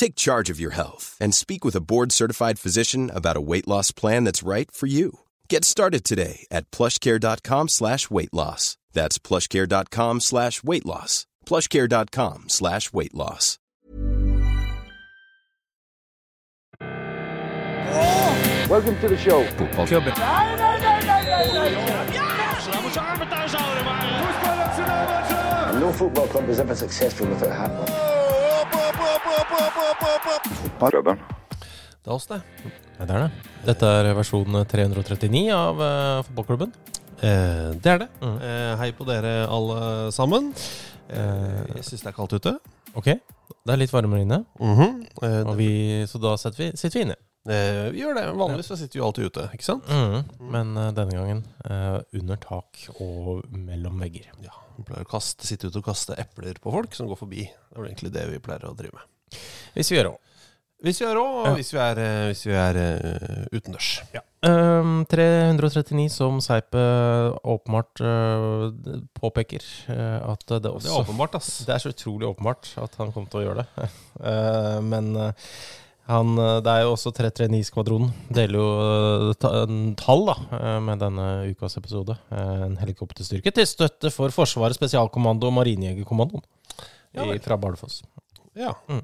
Take charge of your health and speak with a board-certified physician about a weight loss plan that's right for you. Get started today at plushcare.com slash weight loss. That's plushcare.com slash weight loss. plushcare.com slash weight loss. Welcome to the show. Fotballklubben. No football club is ever successful without a hat Det er oss, det. Ja, det er det. Dette er versjon 339 av uh, fotballklubben. Eh, det er det. Mm. Eh, hei på dere alle sammen. Eh, jeg syns det er kaldt ute. Ok, det er litt varmere inne, Mhm. eh, og vi, så da sitter vi, sitter vi inne. eh, vi gjør det. Vanligvis så sitter vi alltid ute, ikke sant? Mm. Men denne gangen eh, under tak og mellom vegger. Ja, Vi pleier å kaste, sitte ute og kaste epler på folk som går forbi. Det er vel egentlig det vi pleier å drive med. Hvis vi gjør òg. Hvis vi er rå, og Ja. hvis vi er, eh, hvis vi er uh, utendørs. Um, 339 som Seipe åpenbart uh, påpeker Uh, at det også Det er åpenbart, ass. Det er så utrolig åpenbart at han kom til å gjøre det. Eh, men eh, han, eh, det er jo også 339-skvadronen. Deler jo eh, tall da, eh, med denne ukas episode. En helikopterstyrke til støtte for Forsvarets spesialkommando og Marinejegerkommandoen Ja fra Bardufoss. Ja. Mm.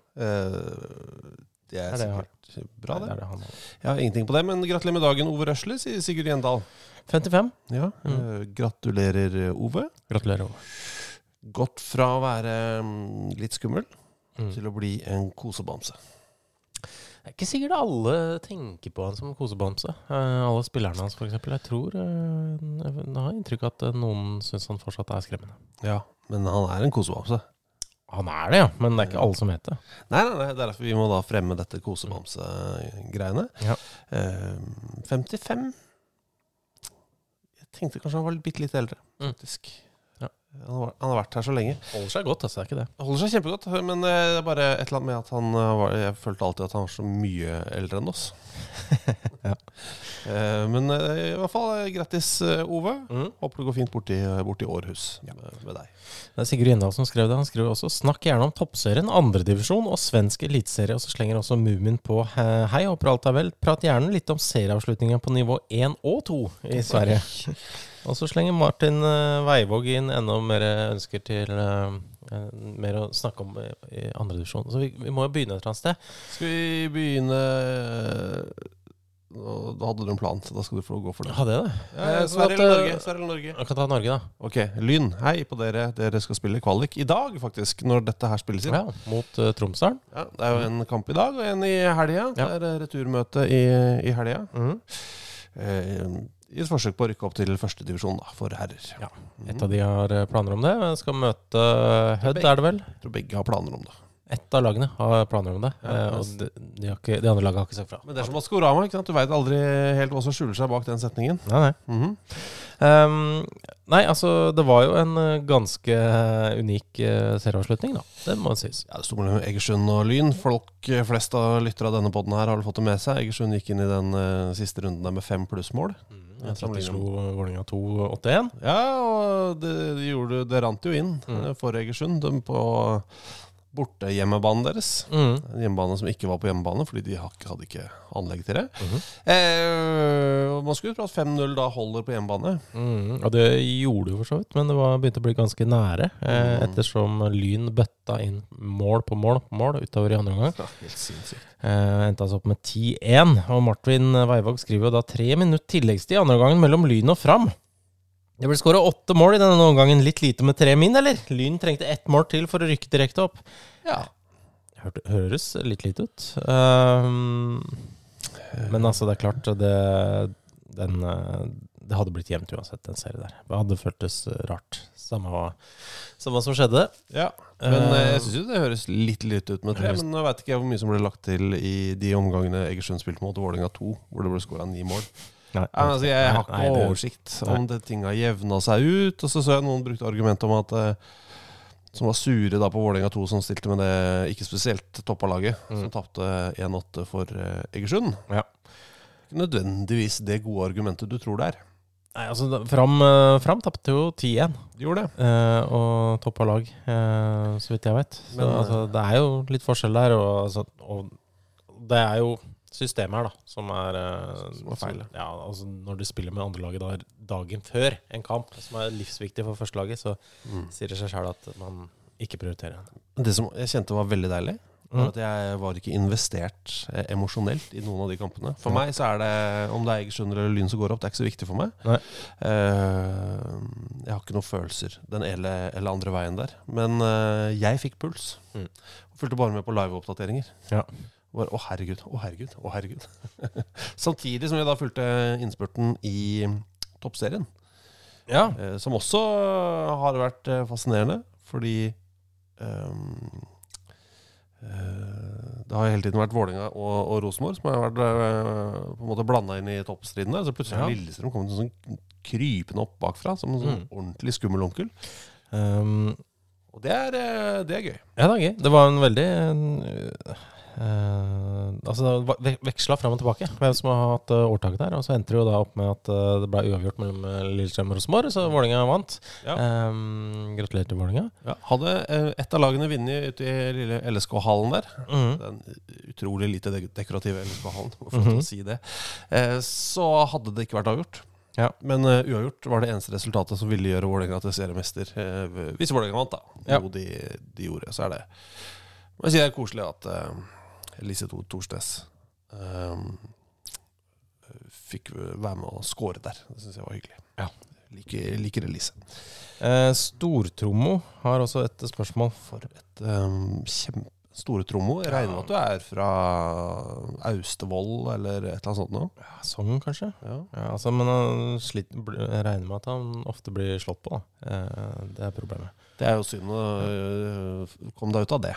Det er Er det sikkert bra, det. det han. Jeg har ingenting på det, men gratulerer med dagen, Ove Røsle, sier Sigurd Gjendal. 55. Ja, eh, gratulerer, Ove. Gratulerer. Gått fra å være mm, litt skummel Mm. til å bli en kosebamse. Det er ikke sikkert alle tenker på han som kosebamse. Eh, alle spillerne hans, f.eks. Jeg tror eh, Jeg har inntrykk av at eh, noen syns han fortsatt er skremmende. Ja, men han er en kosebamse. Han er det, ja, men det er ikke alle som vet det. Nei, nei, nei, det er derfor vi må da fremme dette kosebamsegreiene. Ja. Eh, 55 Jeg tenkte kanskje han var bitte litt eldre, Mm. faktisk. Ja. Han, har, han har vært her så lenge. Holder seg godt, altså. Det er ikke det. Holder seg kjempegodt, men eh, det er bare et eller annet med at han eh, var, Jeg følte alltid at han var så mye eldre enn oss. Ja. Eh, Men i hvert fall grattis, Ove. Mm. Håper det går fint borti, borti Århus med, med deg. Det er Sigurd Gjendal som skrev det. Han skrev også 'Snakk gjerne om toppserien, andredivisjon og svensk eliteserie'. Og så slenger også Mumin på 'Hei, håper alt er vel'. Prat gjerne litt om serieavslutninga på nivå 1 og 2 i Sverige. og så slenger Martin uh, Veivåg inn enda mer ønsker til eh, eh, mer å snakke om i, andre andredivisjon. Så vi, vi må jo begynne et eller annet sted. Skal vi begynne Da hadde du en plan, så da skal du få gå for det. Hadde jeg det? Ja, ja, Sverige eller eh, Norge? Sverige Norge? Jeg kan ta Norge, da. Ok, Lyn, hei på dere. Dere skal spille kvalik i dag, faktisk, når dette her spilles inn. Ja, mot uh, Tromsdalen. Ja, det er jo en kamp i dag og en i helga. Det er eh, returmøte i, i helga. Mm. Eh, I et forsøk på å rykke opp til førstedivisjon for herrer. Ja. Et av de har eh, planer om det. Skal møte eh, Hødd, er det vel? Jeg tror begge har planer om det. Ett av lagene har planer om det. Ja, eh, altså. og de, de, har ikke, de andre lagene har ikke sagt fra. Men det er som Maskorama. ikke sant? Du veit aldri helt hva som skjuler seg bak den setningen. Nei, nei. Mm -hmm. um, nei, altså Det var jo en ganske unik uh, serieavslutning, da. Det må sies. Ja, Det sto mellom Egersund og Lyn. Folk flest av lyttere av denne poden her har vel fått det med seg. Egersund gikk inn i den uh, siste runden der med fem plussmål. Jeg de slo Vålerenga 2-8-1. Ja, og det, de gjorde, det rant jo inn Mm. eh, for Egersund. På bortehjemmebanen deres. Mm. En hjemmebane som ikke var på hjemmebane, fordi de hadde ikke anlegg til det. Mhm. eh, man skulle tro at 5-0 da holder på hjemmebane. Mm, og det gjorde det jo for så vidt, men det var, begynte å bli ganske nære. Eh, Mm. ettersom Lyn bøtta inn mål på mål på mål utover i andre omgang. Ja, helt sinnssykt. Eh, Endte altså opp med 10-1. Og Martin Veivåg skriver jo da tre minutter tilleggstid i andre omgangen mellom Lyn og Fram. Det ble skåra åtte mål i denne omgangen. Litt lite med tre min, eller? Lyn trengte ett mål til for å rykke direkte opp. Ja. Hørte, høres litt lite ut. Um, men altså, det er klart det, den, eh, det hadde blitt jevnt uansett, den serien der. Det hadde føltes rart. Samme hva, samme som skjedde. Ja, men Eh, jeg syns jo det høres litt lite ut med tre. høres- Men nå veit ikke jeg hvor mye som ble lagt til i de omgangene Egersund spilte mot Vålerenga 2, hvor det ble skåra ni mål. Nei, Ja, altså, jeg har ikke det- oversikt om det tinga jevna seg ut. Og så så jeg noen brukte argument om at eh, Som var sure da på Vålerenga 2, som stilte med det ikke spesielt toppa laget, Mm. som tapte 1-8 for eh, Egersund. Ja. Nødvendigvis det gode argumentet du tror det er. Nei, altså, Fram, eh, fram tapte jo 10-1. De gjorde det. Eh, og toppa lag, eh, så vidt jeg vet. Så, Men, altså, det er jo litt forskjell der. Og, altså, og det er jo systemet her da som er, eh, Som er feil. Ja, altså Når du spiller med andrelaget da, dagen før en kamp, som er livsviktig for førstelaget, så Mm. sier det seg sjøl at man ikke prioriterer det. Det som jeg kjente var veldig deilig, var Mm. at jeg var ikke investert eh, emosjonelt i noen av de kampene. For meg så er det, om det er Egersund eller Lyn som går opp, det er ikke så viktig for meg. Eh, jeg har ikke noen følelser den ene eller andre veien der. Men uh, jeg fikk puls. Mm. Fulgte bare med på liveoppdateringer. Ja. Og oh, å herregud, å herregud, å herregud. Samtidig som jeg da fulgte innspurten i toppserien. Ja. Eh, som også har vært eh, fascinerende, fordi um, eh, Det har hele tiden vært Vålerenga og, og Rosenborg som har vært eh, på en måte blanda inn i toppstriden der. Så plutselig har Ja. Lillestrøm kommet sånn krypende opp bakfra, som en sånn Mm. ordentlig skummel onkel. Um, Og det er, eh, det er gøy. Ja, det er gøy. Det var en veldig eh, Altså, det veksla fram og tilbake hvem som har hatt uh, årtaket der. Og så endte det jo da opp med at eh, det ble uavgjort mellom Lillestrøm og Rosenborg, så Vålerenga vant. Ja. Um, gratulerer til Vålerenga. Hadde eh, et av lagene vunnet ute i lille LSK-hallen der, Mhm. den utrolig lite dek dekorative LSK-hallen, for mm -hmm. Å si det, eh, så hadde det ikke vært avgjort. Ja. Men uh, uavgjort var det eneste resultatet som ville gjøre Vålerenga til seriemester. Uh, hvis Vålerenga vant, da. Ja. De, de gjorde. Så er det må jeg si det er koselig at uh, Elise Thor Thorstvedt eh, fikk være med å score der. Det syns jeg var hyggelig. Ja. Liker, liker Elise. Eh, Stortrommo har også et spørsmål. For et um, kjempe Stortrommo. Jeg regner med at du er fra Austevoll eller et eller annet sånt noe? Ja, Sogn, kanskje? Ja. Ja, altså, men han slit, jeg regner med at han ofte blir slått på. Da. Eh, det er problemet. Det er jo synd å øh, komme deg ut av det.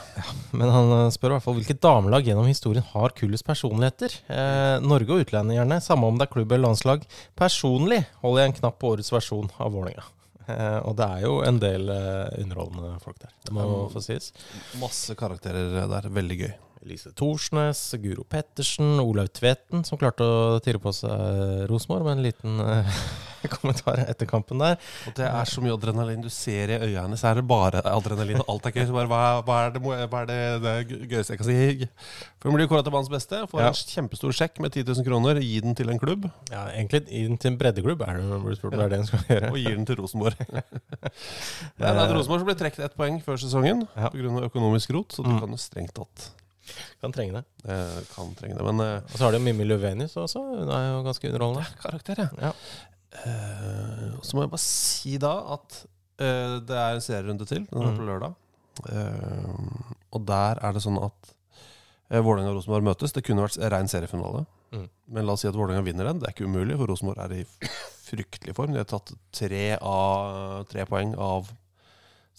Men han eh, spør i hvert fall hvilket damelag gjennom historien har kulest personligheter. Eh, Norge og utlandet gjerne, samme om det er klubb eller landslag. Personlig holder jeg en knapp på årets versjon av Vålerenga. Eh, og det er jo en del eh, underholdende folk der. Det må um, få sies. Masse karakterer der. Veldig gøy. Elise Thorsnes, Guro Pettersen, Olaug Tveten, som klarte å tirre på seg Rosenborg med en liten eh, kommentar etter kampen der. Og det er så mye adrenalin du ser i øya hennes. Er det bare adrenalin, og alt er gøy. Så bare, hva, hva er, det, hva er det, det gøyeste jeg kan si? For Hun blir kåra til banens beste. Får Ja. en kjempestor sjekk med 10 000 kroner. Gi den til en klubb, Ja, egentlig gi den til en breddeklubb er det, Bruce Broughton, det er det hun skal gjøre. og gir den til Rosenborg. det er Rosenborg som ble trukket ett poeng før sesongen Ja. pga. økonomisk rot, så du Mm. kan jo strengt tatt Kan trenge det. eh, kan trenge det. Men eh, Og så har de Mimmi Lovenius også. Hun er jo ganske underholdende. karakter, ja. Ja. Eh, så må jeg bare si da at eh, det er en serierunde til. Den er Mm. på lørdag. Eh, og der er det sånn at eh, Vålerenga og Rosenborg møtes. Det kunne vært rein seriefinale. Mm. Men la oss si at Vålerenga vinner den. Det er ikke umulig, for Rosenborg er i fryktelig form. De har tatt tre, av, tre poeng av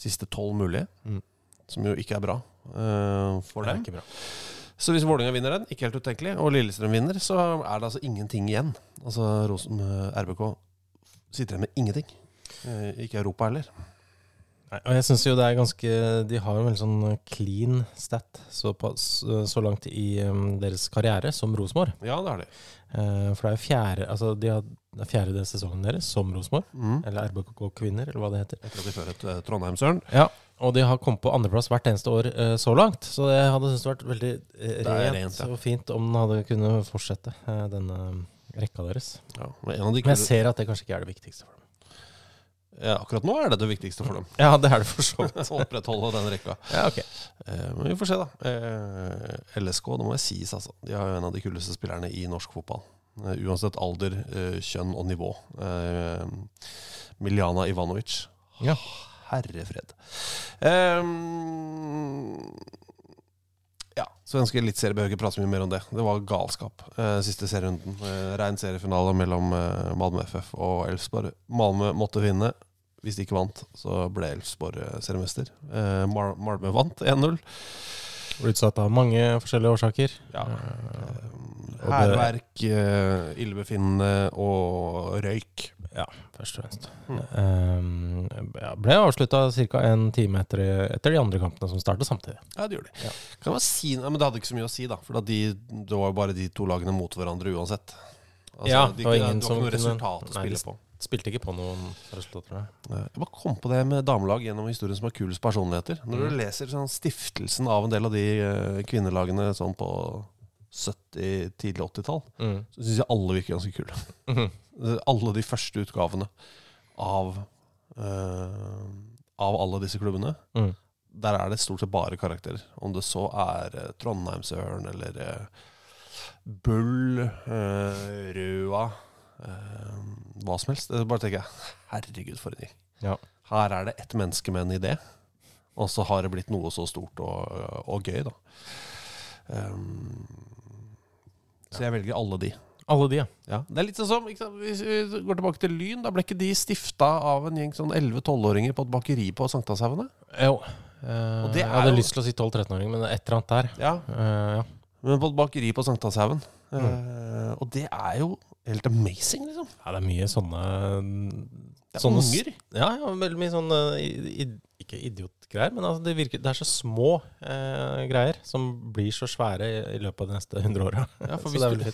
siste tolv mulige, Mm. som jo ikke er bra for Det er dem. Så hvis Vålerenga vinner den, ikke helt utenkelig, og Lillestrøm vinner, så er det altså ingenting igjen. Altså Rosen, RBK sitter igjen med ingenting. Eh, ikke Europa heller. Nei, og jeg syns jo det er ganske De har jo en veldig sånn clean stat såpass, så langt i um, deres karriere som Rosenborg. Ja, det har de. Eh, for det er jo fjerde Altså de har, det er fjerde sesongen deres som Rosenborg. Mm. Eller RBK Kvinner, eller hva det heter. Etter at de fører et eh, Trondheim-Søren. Ja, Og de har kommet på andreplass hvert eneste år eh, så langt. Så jeg hadde syntes det vært veldig eh, rent, rent, ja. og fint om den hadde kunnet fortsette denne rekka deres. Ja, men en av de Men jeg ser at det kanskje ikke er det viktigste for dem. Ja, akkurat nå er det det viktigste for dem. Ja, det er det for så vidt. Å opprettholde den rekka. Ja, ok. Eh, men vi får se, da. Eh, LSK, det må jeg sies, altså. De har jo en av de kuleste spillerne i norsk fotball. Eh, uansett alder, kjønn og nivå. Eh, Miljana Ivanovic. Ja. Herre fred. Eh, ja, svenske eliteserie behøver ikke prate så mye mer om det. Det var galskap. Eh, siste serierunden. Eh, Rein seriefinale mellom eh, Malmö FF og Elfsborg. Malmö måtte vinne. Hvis de ikke vant, så ble Elfsborg seriemester. Eh, Mal Malmö vant 1-0. Utsatt av mange forskjellige årsaker. Ja. Eh, Hærverk, eh, illebefinnende og røyk. Ja, først og fremst. Mm. Um, ble avslutta ca. en time etter, etter de andre kampene som startet samtidig. Ja, det gjorde de. Ja. Kan man si, men det hadde ikke så mye å si, da. For de, det var jo bare de to lagene mot hverandre uansett. Altså, Ja, det var ingen det var ikke noe resultat å spille de- på. Spilte ikke på noen resultater. tror jeg. Jeg bare kom på det med damelag gjennom historien som har kulest personligheter. Når Mm. du leser sånn stiftelsen av en del av de eh, kvinnelagene sånn på 70-, tidlig 80-tall, Mm. så syns jeg alle virker ganske kule. Mhm. Alle de første utgavene av uh, Av alle disse klubbene. Mm. Der er det stort sett bare karakterer. Om det så er uh, Trondheimsørn eller uh, Bull, eh, Røa eh, Hva som helst. Bare tenker jeg Herregud, for en gjeng. Ja. Her er det ett menneske med en idé, og så har det blitt noe så stort og, og gøy, da. Um, så jeg velger alle de. Alle de, ja. Ja, det er litt sånn som? Hvis vi går tilbake til Lyn, da ble ikke de stifta av en gjeng sånn 11-12-åringer på et bakeri på Sankthanshaugene? Jo. Eh, Og det jeg hadde jo- lyst til å si 12-13-åring, men et eller annet der. Ja, Eh, ja. Men på et bakeri på Sankthanshaugen. Eh, og det er jo helt amazing, liksom. ja, det er mye sånne er sånne, unger. Ja, ja, veldig mye sånne i- i- Ikke idiotgreier, men altså det, virker, det er så små eh, greier som blir så svære i, i løpet av de neste 100 åra. Ja,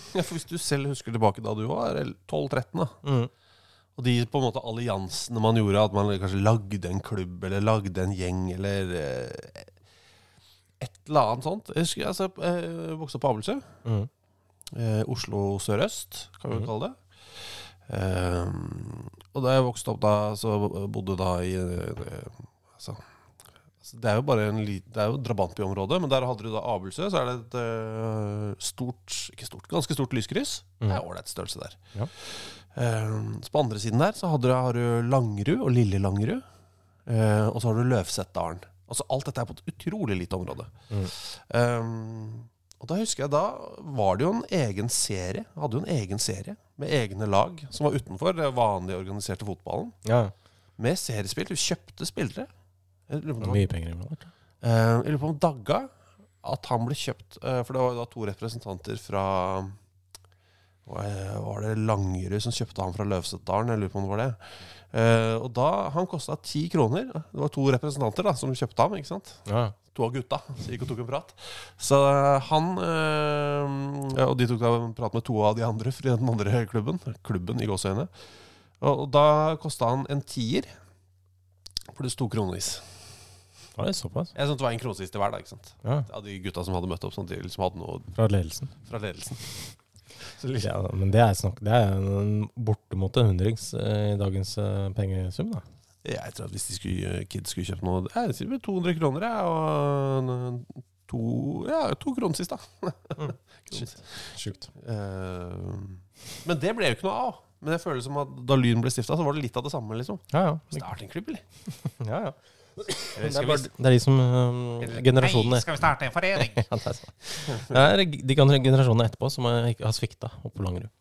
Ja, for hvis du selv husker tilbake da du var 12-13, da. Mm. Og de på en måte alliansene man gjorde, at man kanskje lagde en klubb, eller lagde en gjeng, eller eh, et eller annet sånt. Jeg husker altså, jeg vokste opp på Abelsø. Mm. Eh, Oslo sørøst, kan vi mm. kalle det. Ehm, og da jeg vokste opp da, så bodde da i eh, altså, altså, Det er jo bare en lit, Det er jo drabantbyområde, men der hadde du da Abelsø. Så er det et uh, stort, ikke stort, ganske stort lyskryss. Det er Mm. ålreit størrelse der. Ja. Ehm, så på andre siden der så du, har du Langerud og Lille Langerud. Uh, og så har du Løvsetdalen. Altså alt dette er på et utrolig lite område. Mm. Um, og da husker jeg da var det jo en egen serie. Hadde jo en egen serie med egne lag som var utenfor det vanlige organiserte fotballen. Ja, Med seriespill. Du kjøpte spillere. Jeg lurer på om mye penger involvert. Eh, Jeg lurer på om Dagga At han ble kjøpt eh, For det var jo da to representanter fra Var det Langerud som kjøpte han fra Løvsetdalen? Jeg lurer på om det var det. Eh, og da Han kosta ti kroner. Det var to representanter da som kjøpte ham. ikke sant? Ja. To av gutta som gikk og tok en prat. Så eh, han uh, ja, Og de tok da en prat med to av de andre fra den andre klubben. Klubben i gåseøyne. Og, og da kosta han en tier. Pluss to kronevis. Var det såpass? Jeg synes det var en kronevis til hver, da. ikke sant? Ja. av de gutta som hadde møtt opp, sånn de liksom hadde noe Fra ledelsen. fra ledelsen. Ja, men det er, snakk, det er bortimot en hundrings eh, i dagens eh, pengesum, da. Jeg tror at hvis de skulle, kids skulle kjøpt noe Jeg sier vel 200 kroner, jeg, og to, ja, to kroner sist, da. Kroner. Sjukt. Uh, men det ble jo ikke noe av. Men jeg føler som at da Lyn ble stifta, så var det litt av det samme. liksom Ja, ja. Start en klubb, eller? ja, ja. Det er, bare, det er de som um, Generasjonene skal vi starte en forening? ja, det er sånn. Det er de gener- generasjonene etterpå som har, ikke har svikta oppe på Langerud.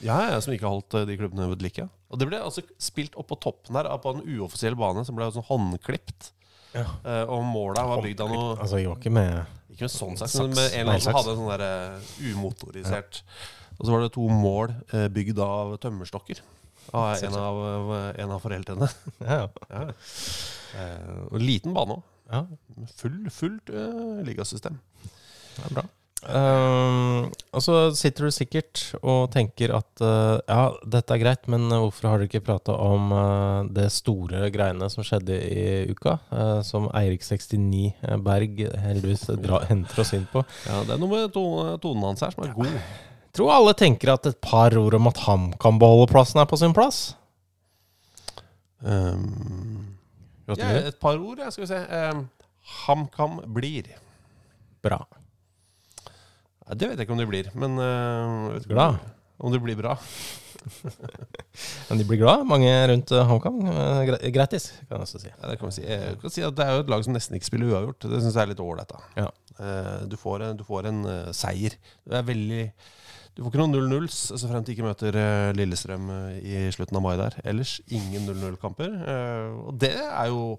Ja, ja, som ikke har holdt eh, de klubbene ved like. Og det ble altså spilt oppå toppen her på en uoffisiell bane som ble sånn håndklipt. Ja. Uh, og måla var bygd av noe Altså, jeg var ikke med Ikke med sånn saks, men med en eller annen som hadde en sånn der uh, umotorisert Og så var det to mål uh, bygd av tømmerstokker. Av en av, en av foreldrene. Ja, ja. Eh, og liten bane òg. ja Full, fullt uh, ligasystem. det er bra. Um, og så sitter du sikkert og tenker at uh, ja, dette er greit, men hvorfor har dere ikke prata om uh, det store greiene som skjedde i uka? Uh, som Eirik69 Berg heldigvis dra, henter oss inn på. Ja, Det er noe med tone, tonen hans her som er god. Tror alle tenker at et par ord om at HamKam beholde plassen er på sin plass. Um, ja, et par ord, ja, skal vi se. Um, HamKam blir. Bra. Ja, det vet jeg ikke om de blir, men uh, vet Glad. Om det blir bra. Men de blir glad, mange rundt eh, HamKam. Grattis, kan jeg også si. Ja, det kan vi si. Jeg kan si at Det er jo et lag som nesten ikke spiller uavgjort. Det syns jeg er litt ålreit. Ja. Uh, Du får en, du får en seier. Det er veldig Du får ikke noen 0-0s så frem til ikke møter eh, Lillestrøm eh, i slutten av mai der. Ellers ingen 0-0-kamper. Og det er jo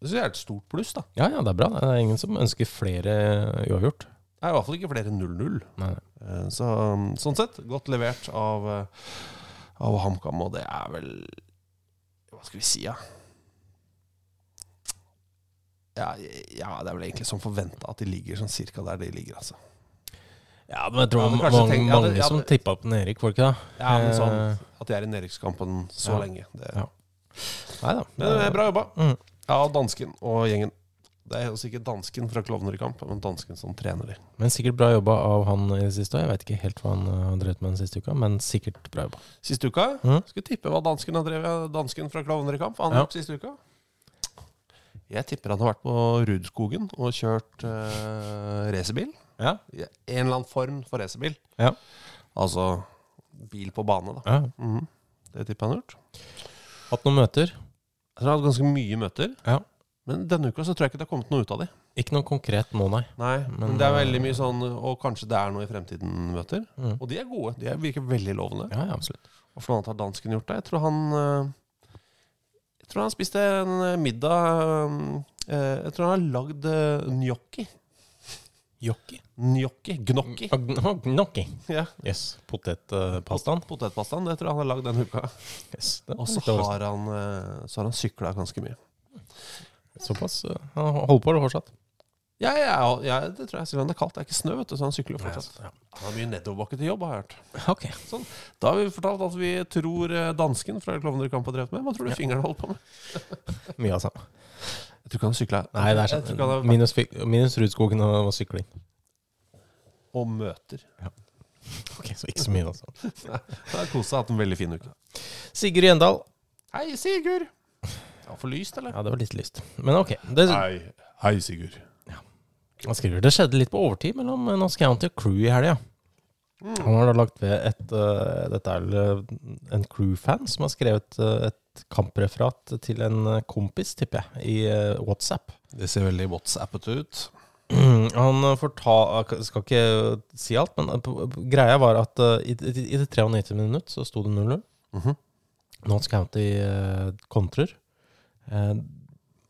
Det synes jeg er et stort pluss, da. Ja, ja, det er bra. Det er ingen som ønsker flere uavgjort. Er i hvert fall ikke flere 0-0. Eh, Så, sånn sett, godt levert av, eh, av HamKam, og det er vel Hva skal vi si, ja? Ja, ja, det er vel egentlig som forventa at de ligger sånn cirka der de ligger, altså. Ja, men jeg tror Ja, mange, kanskje ja, det- ja, som det- tippa på Erik, var det ikke det? Ja, men Eh, sånn At de er i nedrykkskampen så lenge. Det, Ja. Neida, det, Men det er bra jobba. Mm. Ja, dansken og gjengen. Det er jo sikkert dansken fra Klovner i kamp, men dansken som trener de. Men sikkert bra jobba av han i det siste. Jeg vet ikke helt hva han eh, har drevet med den siste uka, men sikkert bra jobba. Siste uka Mm. Skal vi tippe hva dansken har drevet Dansken fra Klovner i kamp? Han Ja. siste uka? Jeg tipper han har vært på Rudskogen og kjørt uh, racerbil. Ja. En eller annen form for racerbil. Ja. Altså bil på bane, da. ja. Mhm. Det tipper jeg han har gjort. Hatt noen møter. Jeg tror han har hatt ganske mye møter. Ja. Men denne uka så tror jeg ikke det har kommet noe ut av de. Ikke noe konkret nå, nei. Nei, men, Men, det er eh, veldig mye sånn Og kanskje det er noe i fremtiden-møter. Mm. Og de er gode. De er- virker veldig lovende. Ja, ja, absolutt. Og for noe annet har dansken gjort det? Jeg tror han eh, Jeg tror han spiste en eh, middag eh, Jeg tror han har lagd gnocchi. gnocchi. Gnocchi. Gnocchi. Gnocchi. Ja. Yes. Potetpastaen. Potetpastaen. Det tror jeg han har lagd denne uka. Yes. Og så har han, eh, så har han sykla ganske mye. Såpass. eh, Han holder på det fortsatt. Ja, ja, ja, det tror jeg. Selv om det er kaldt. Det er ikke snø, vet du, så han sykler fortsatt. Ja. Han har mye nedoverbakke til jobb, har jeg hørt. Ok. Da har vi fortalt at vi tror eh, dansken fra Klovner i kamp har drevet med. Hva tror du fingeren holdt på med? Mye av samme. Jeg tror ikke han sykla. Nei, det er sånn. Minus, minus Rudskogen og, og sykling. Og møter. Ok, Så ikke så mye, altså. Det har kosa. Hatt en veldig fin uke. Sigurd Gjendal. Hei, Sigurd! Det var for lyst, eller? Ja, det var litt lyst. Men ok. Det, Hei, hei Sigurd. han skriver det skjedde litt på overtid mellom Norsk County og Crew i helga. Mm. Han har da lagt ved et uh, Dette er eh, en Crew-fan som har skrevet uh, et kampreferat til en kompis, tipper jeg, i uh, WhatsApp. Det ser veldig WhatsAppete ut. Han fortalte jeg skal ikke si alt, men eh, greia var at eh, i, i, i det 93. minutt så sto det 0-0. Mhm. Notts County eh, kontrer. Uh,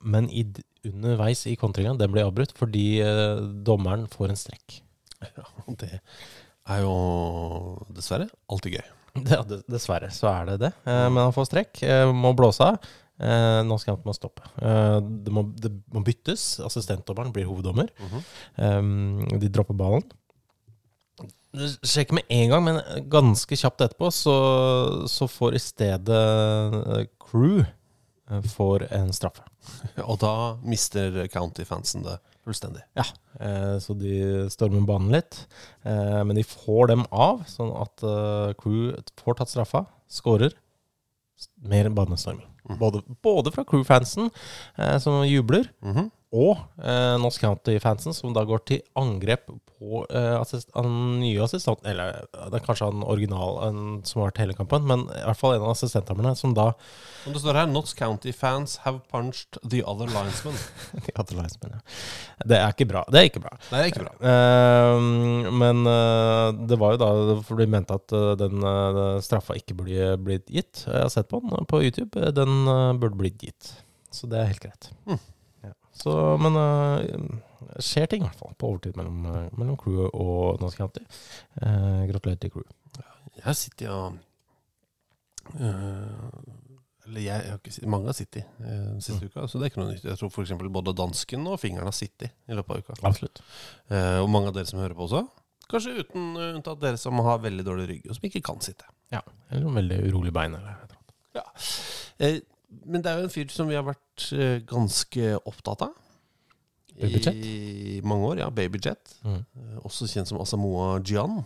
men i, underveis i kontringa, den ble avbrutt fordi uh, dommeren får en strekk. Ja, det er jo dessverre alltid gøy. Ja, dessverre så er det det. Eh, men han får strekk, eh, må blåse av. Eh, skal County må stoppe. Eh, det, må, det må byttes. Assistentdommeren blir hoveddommer. Eh, de dropper ballen. Sjekk med en gang, men ganske kjapt etterpå så, så får i stedet eh, Crew eh, får en straffe. Og da mister County-fansen det fullstendig. Ja, eh, så de stormer banen litt. Eh, men de får dem av, sånn at Crew får tatt straffa, skårer. Mer banestorming. Både, både fra Crew-fansen, eh, som jubler, Mhm. Og eh, Norsk County-fansen, som da går til angrep på eh, assist, han nye assistent Eller det er kanskje han original en, som har vært hele kampen, men i hvert fall en av assistentdommerne som da Om det står her Notts County fans have punched the other linesman. the other linesmen, ja. Det er ikke bra. Det er ikke bra. Det er ikke bra. Eh, men eh, det var jo da for de mente at eh, den eh, straffa ikke burde blitt gitt. Jeg har sett på den på YouTube. Den burde blitt gitt. Så det er helt greit. Mm. Så, men det skjer ting i hvert fall på overtid mellom, eh, mellom Crew og Norsk County. Eh, gratulerer til Crew. Jeg sitter ja Eh, eller jeg, jeg har ikke, sittet mange har sittet uh, siste uka, så det er ikke noe nytt. Jeg tror f.eks. både dansken og fingeren har sittet i løpet av uka. Absolutt. Eh, og mange av dere som hører på også. Kanskje uten unntatt dere som har veldig dårlig rygg, og som ikke kan sitte. Ja. Eller noen veldig urolig bein. Eller. ja. Eh, men det er jo en fyr som vi har vært eh, ganske opptatt av. Babyjet? I mange år, ja. Babyjet. Mm. Eh, også kjent som Asamoah Gyan.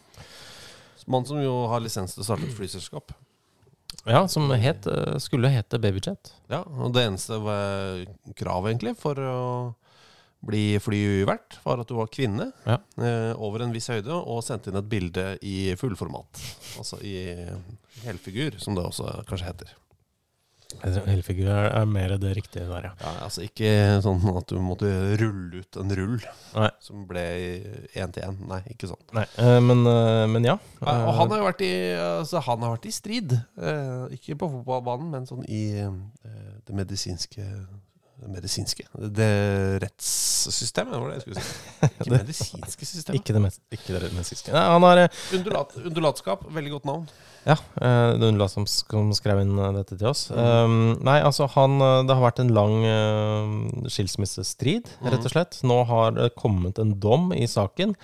Mann som jo har lisens til å starte et flyselskap. Ja, som het, eh, skulle hete Babyjet. Ja, og det eneste var kravet egentlig for å bli flyvert, var at du var kvinne Ja. eh, over en viss høyde og sendte inn et bilde i fullformat. Altså i helfigur, som det også kanskje heter. Helfigur er, er mer det riktige der, ja. Ja, altså ikke sånn at du måtte rulle ut en rull Nei. som ble én til én. Nei, ikke sånn. Nei, eh, men, eh, men ja. Ja, og han har jo vært i, altså, han har vært i strid. Eh, ikke på fotballbanen, men sånn i eh, det medisinske medisinske Det rettssystemet, var det jeg skulle si. Ikke Det- medisinske systemet. Ikke det mest, ikke det medisinske. Nei, han har eh, Undulat, undulatskap, veldig godt navn. Ja, eh, det er Undulat som skrev inn eh, dette til oss. Um, nei, altså han Det har vært en lang uh, skilsmissestrid, rett og slett. Nå har det kommet en dom i saken.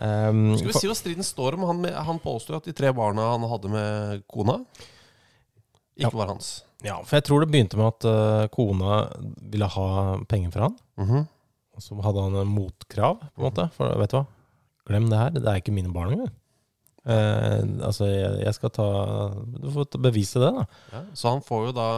Um, Skal vi si hva striden står om? Han, han påstår at de tre barna han hadde med kona, ikke var hans. Ja, for jeg tror det begynte med at uh, kona ville ha penger fra han. Mhm. Og så hadde han en motkrav, på en måte. For vet du hva? Glem det her. Det er ikke mine barn engang. Uh, altså, jeg, jeg skal ta Du får bevise det, da. Ja, så han får jo da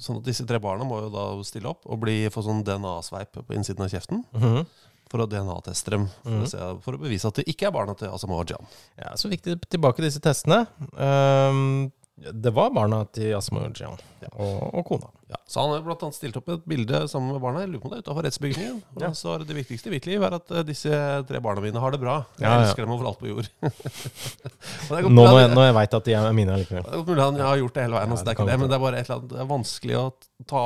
Sånn at disse tre barna må jo da stille opp og bli, få sånn DNA-sveip på innsiden av kjeften. Mhm. For å DNA-teste dem. For, mm. å se, for å bevise at det ikke er barna til Asamoah Jan. Ja, Så fikk de tilbake disse testene. Um, det var barna til Asmo Jan og, og kona. Ja, så han har blant annet stilt opp et bilde sammen med barna. Jeg lurer på om det er utafor rettsbygningen. Ja. Så det viktigste i mitt liv er at eh, disse tre barna mine har det bra. Jeg Ja, ja. elsker dem overalt på jord. Nå når jeg, når jeg veit at de er mine likevel. det er godt mulig han har gjort det hele veien. Ja, Altså, det er det men det er bare et eller annet Det er vanskelig å ta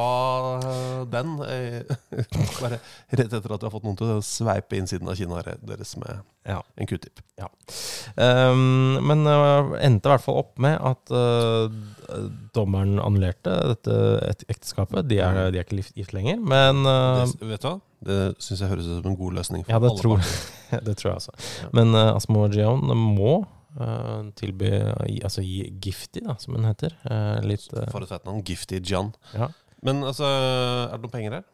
den eh, bare rett etter at du har fått noen til å sveipe innsiden av kinnet deres med Ja. en q-tip. Um, men uh, endte i hvert fall opp med at uh, dommeren annullerte dette ekteskapet. De er, de er ikke gift- lenger, men uh, Det, vet du hva? Det syns jeg høres ut som en god løsning. Ja, det tror, det tror jeg altså. Ja. Men uh, Asmo Gion må uh, tilby Altså gi Gifty, da, som hun heter. Uh, litt uh, For et fett navn. Gifty John. Ja. Men altså, er det noen penger her?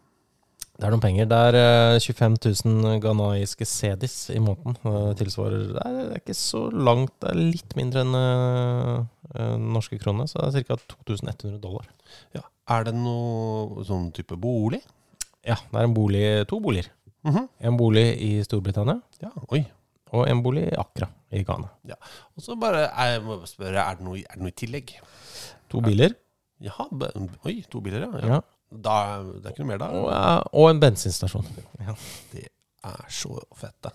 Det er noen penger. Det er uh, 25 000 ghanaiske sedis i måneden. Uh, tilsvarer det er, det er ikke så langt, det er litt mindre enn uh, norske kroner. Så det er ca. 2100 dollar. Ja. Er det noe sånn type bolig? Ja, det er en bolig, to boliger. Mhm. En bolig i Storbritannia Ja, oi. og en bolig i Accra i Ghana. Ja. Og så bare, jeg må spørre, er det noe, er det noe i tillegg? To biler. Jaha, oi, to biler, ja. ja. Ja. Da, det er ikke noe mer da? Og, og en bensinstasjon. Ja. Det er så fett.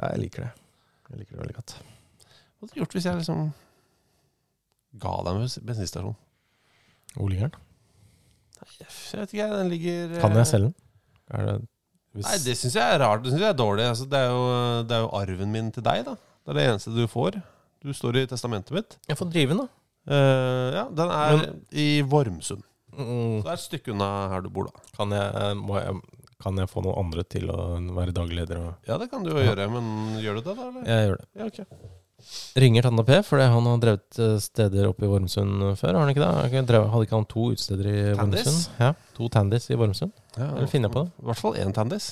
Ja, jeg liker det. Jeg liker det veldig godt. Hva hadde du gjort hvis jeg liksom ga deg en bensinstasjon? Hvor ligger den? Jeg vet ikke, den ligger Kan eh, jeg selge den? Det, Nei, det syns jeg er rart. Det synes jeg er dårlig. Altså, det, er jo, det er jo arven min til deg, da. Det er det eneste du får. Du står i testamentet mitt. Jeg får drive den, da. Eh, ja, den er i Vormsund. Mm, Så det er et stykke unna her du bor, da. kan, jeg, må jeg, kan jeg få noen andre til å være daglig leder? Ja, det kan du jo gjøre, men gjør du det, da? Eller? Jeg gjør det. Ja, okay. Ringer Tanda P, fordi han har drevet eh, steder oppe i Vormsund før. Har han ikke det? Hadde ikke han to utesteder i Vormsund? Ja, to Tandis i Vormsund. Ja, Eller finner jeg på det? I hvert fall én Tandis.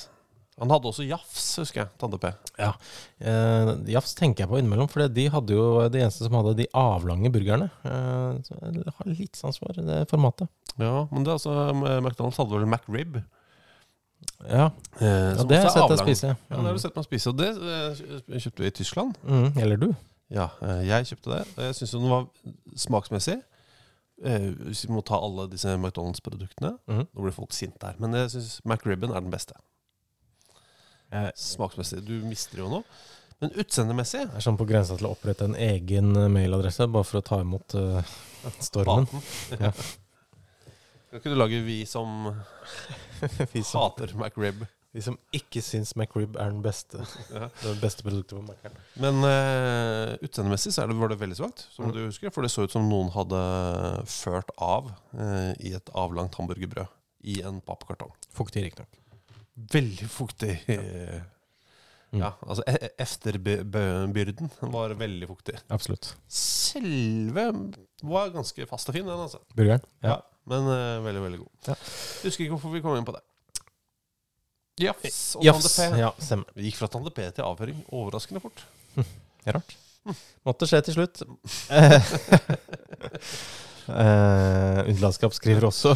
Han hadde også Jafs, husker jeg. Tande P. Eh, Jafs tenker jeg på innimellom, for de hadde jo det eneste som hadde de avlange burgerne. Eh, så jeg har litt sans for det formatet. Ja, men det er altså McDonald's hadde vel McRib. Ja, Eh, ja det har jeg sett deg spise. Ja, det har du sett meg spise. Og det eh, kjøpte vi i Tyskland. Mm, eller du. Ja, eh, jeg kjøpte det. Og jeg syns den var smaksmessig. eh, Hvis vi må ta alle disse McDonald's-produktene mm. Nå blir folk sinte her. Men jeg syns McRibben er den beste. Jeg Smaksmessig. Du mister jo noe. Men utseendemessig er sånn på grensa til å opprette en egen eh, mailadresse bare for å ta imot uh, stormen. Ja. Kan ikke du lage vi som vi som hater McRib? De som ikke syns McRib er den beste, det beste produktet på Mækkern. Men uh, utseendemessig så er det, var det veldig svakt, som Mm. du husker. For det så ut som noen hadde ført av uh, i et avlangt hamburgerbrød i en pappkartong. Fuktig, riktignok. Veldig fuktig. Ja. Mm. Ja, altså e- efterbyrden var veldig fuktig. Absolutt. Selve var ganske fast og fin, den, altså. Burgeren? Ja. Ja. Men uh, veldig, veldig god. Ja. Husker ikke hvorfor vi kom inn på det. Jafs og Jafs. Tande P. Ja, stemmer. Vi gikk fra Tande P til avhøring overraskende fort. Det er rart. Måtte skje til slutt. Eh, Utenlandskap skriver også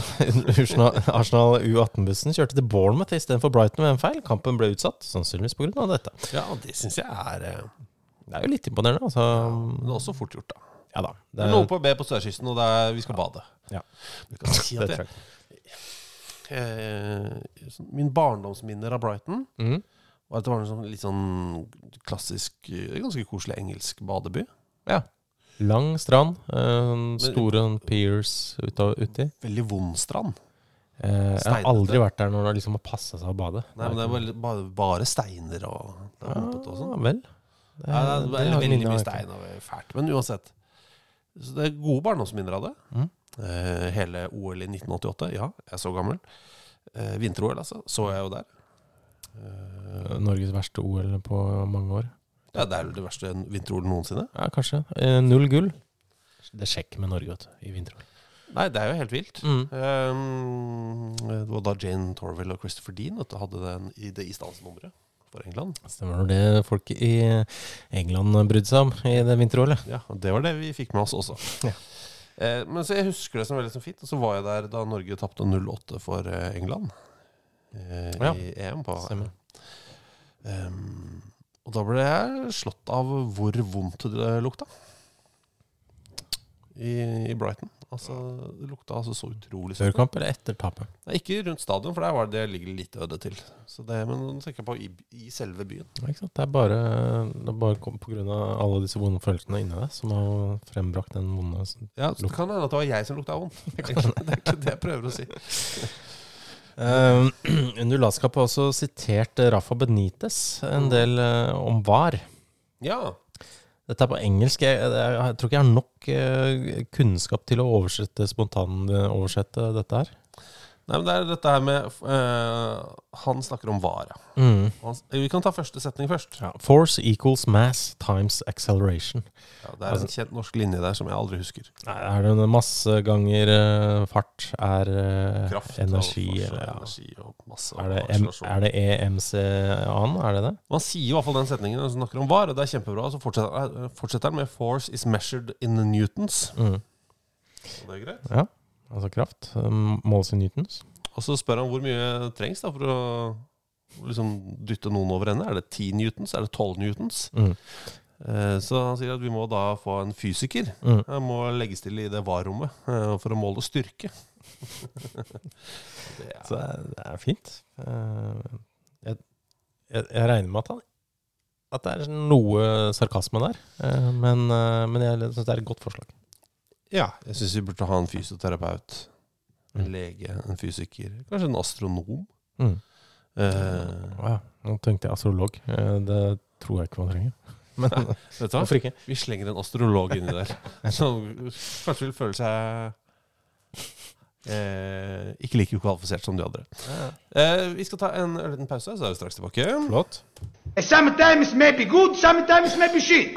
Arsenal U18-bussen kjørte til Bournemouth istedenfor Brighton med en feil. Kampen ble utsatt, sannsynligvis pga. dette. Ja, det syns jeg er eh, Det er jo litt imponerende. Altså. Men det er også fort gjort, da. Ja da. Det er noe på B på sørkysten, og det er, vi skal bade. Ja. Kan si det det, eh, Min barndomsminner av Brighton mm. var at det var en sånn litt sånn klassisk, eh, ganske koselig engelsk badeby. Ja. Lang strand. Uh, store piers uti. Veldig vond strand. Uh, jeg har aldri vært der når det liksom har passa seg å bade. Nei, men det er veldig, bare, bare steiner og, det er humpete og Ja, sånn. vel. Ja, Det, det er det veldig, veldig mye stein og fælt. Men uansett. Så det er gode barndomsminner av det. Mm. Uh, hele OL i 1988. Ja, jeg er så gammel. Uh, Vinter-OL, altså. Så jeg jo der. Eh, Norges verste OL på mange år. Ja, det er vel det verste vinter-OL noensinne. Ja, kanskje. Eh, null gull. Det sjekker med Norge, vet du, i vinter. Nei, det er jo helt vilt. Mm. Um, det var da Jane Torville og Christopher Dean at du, hadde den i det isdansnummeret for England. Stemmer når det folk i England brydde seg om i det vinter-OL? Ja, og det var det vi fikk med oss også. Ja. Eh, men så jeg husker det som veldig som fint. Og så var jeg der da Norge tapte 0-8 for eh, England eh, Ja, i EM. på Stemmer. Ehm, Og da ble jeg slått av hvor vondt det lukta. I, i Brighton. Altså, det lukta altså så utrolig Før kamp eller etter tapet? Nei, Ikke rundt stadion, for der var det, det ligger litt øde til. Så det, men nå tenker jeg på i, i selve byen. Ja, Ikke sant? Det er bare, det er bare pga. alle disse vonde følelsene inni deg som har frembrakt den vonde Ja, så Det kan hende at det var jeg som lukta vondt. Det er ikke det jeg prøver å si. Uh, under latskap har også sitert Rafa Benitez en del uh, om VAR. Ja. Dette er på engelsk. Jeg, jeg, jeg tror ikke jeg har nok uh, kunnskap til å oversette spontan oversette dette her. Nei, men det er dette her med uh, Han snakker om vara. Mm. Han, vi kan ta første setning først. Ja. Force equals mass times acceleration. Ja, det er en kjent norsk linje der som jeg aldri husker. Nei, Er det en masse ganger uh, fart er uh, Kraft energi, eller ja. energi og masse Er det, M, er det EMC-an? Er det det? Man sier i hvert fall den setningen man snakker om var, og det er kjempebra. Så fortsetter, fortsetter han med 'force is measured in newtons'. Mm. Og det er greit. Ja, altså kraft. um, Måles i newtons. Og så spør han hvor mye trengs da for å liksom dytte noen over ende. Er det 10 newtons? Er det 12 newtons? Mm. Eh, Så han sier at vi må da få en fysiker. Mm. Han må legges til i det var-rommet eh, for å måle styrke. det er, Så det er, fint. Eh, Jeg, jeg, jeg regner med at, han, at det er noe sarkasme der, eh, men, eh, men jeg syns det er et godt forslag. Ja, jeg syns vi burde ha en fysioterapeut, en Mm. lege, en fysiker, kanskje en astronom. Mm. Eh, ja, nå tenkte jeg astrolog. Eh, Det tror jeg ikke man trenger. Men vet du hva? hvorfor ikke? Vi slenger en astrolog inni der. Som kanskje vil føle seg eh, ikke like ukvalifisert som de andre. Eh, vi skal ta en liten pause, så er vi straks tilbake. Flott. Sometimes may be good, sometimes may shit.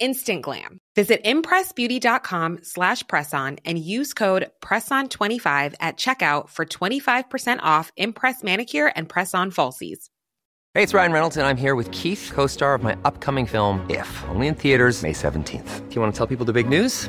Instant glam. Visit impressbeauty.com slash presson and use code PRESSON25 at checkout for 25% off Impress Manicure and Press-On Falsies. Hey, it's Ryan Reynolds, and I'm here with Keith, co star of my upcoming film, If, only in theaters, May 17th. Do you want to tell people the big news?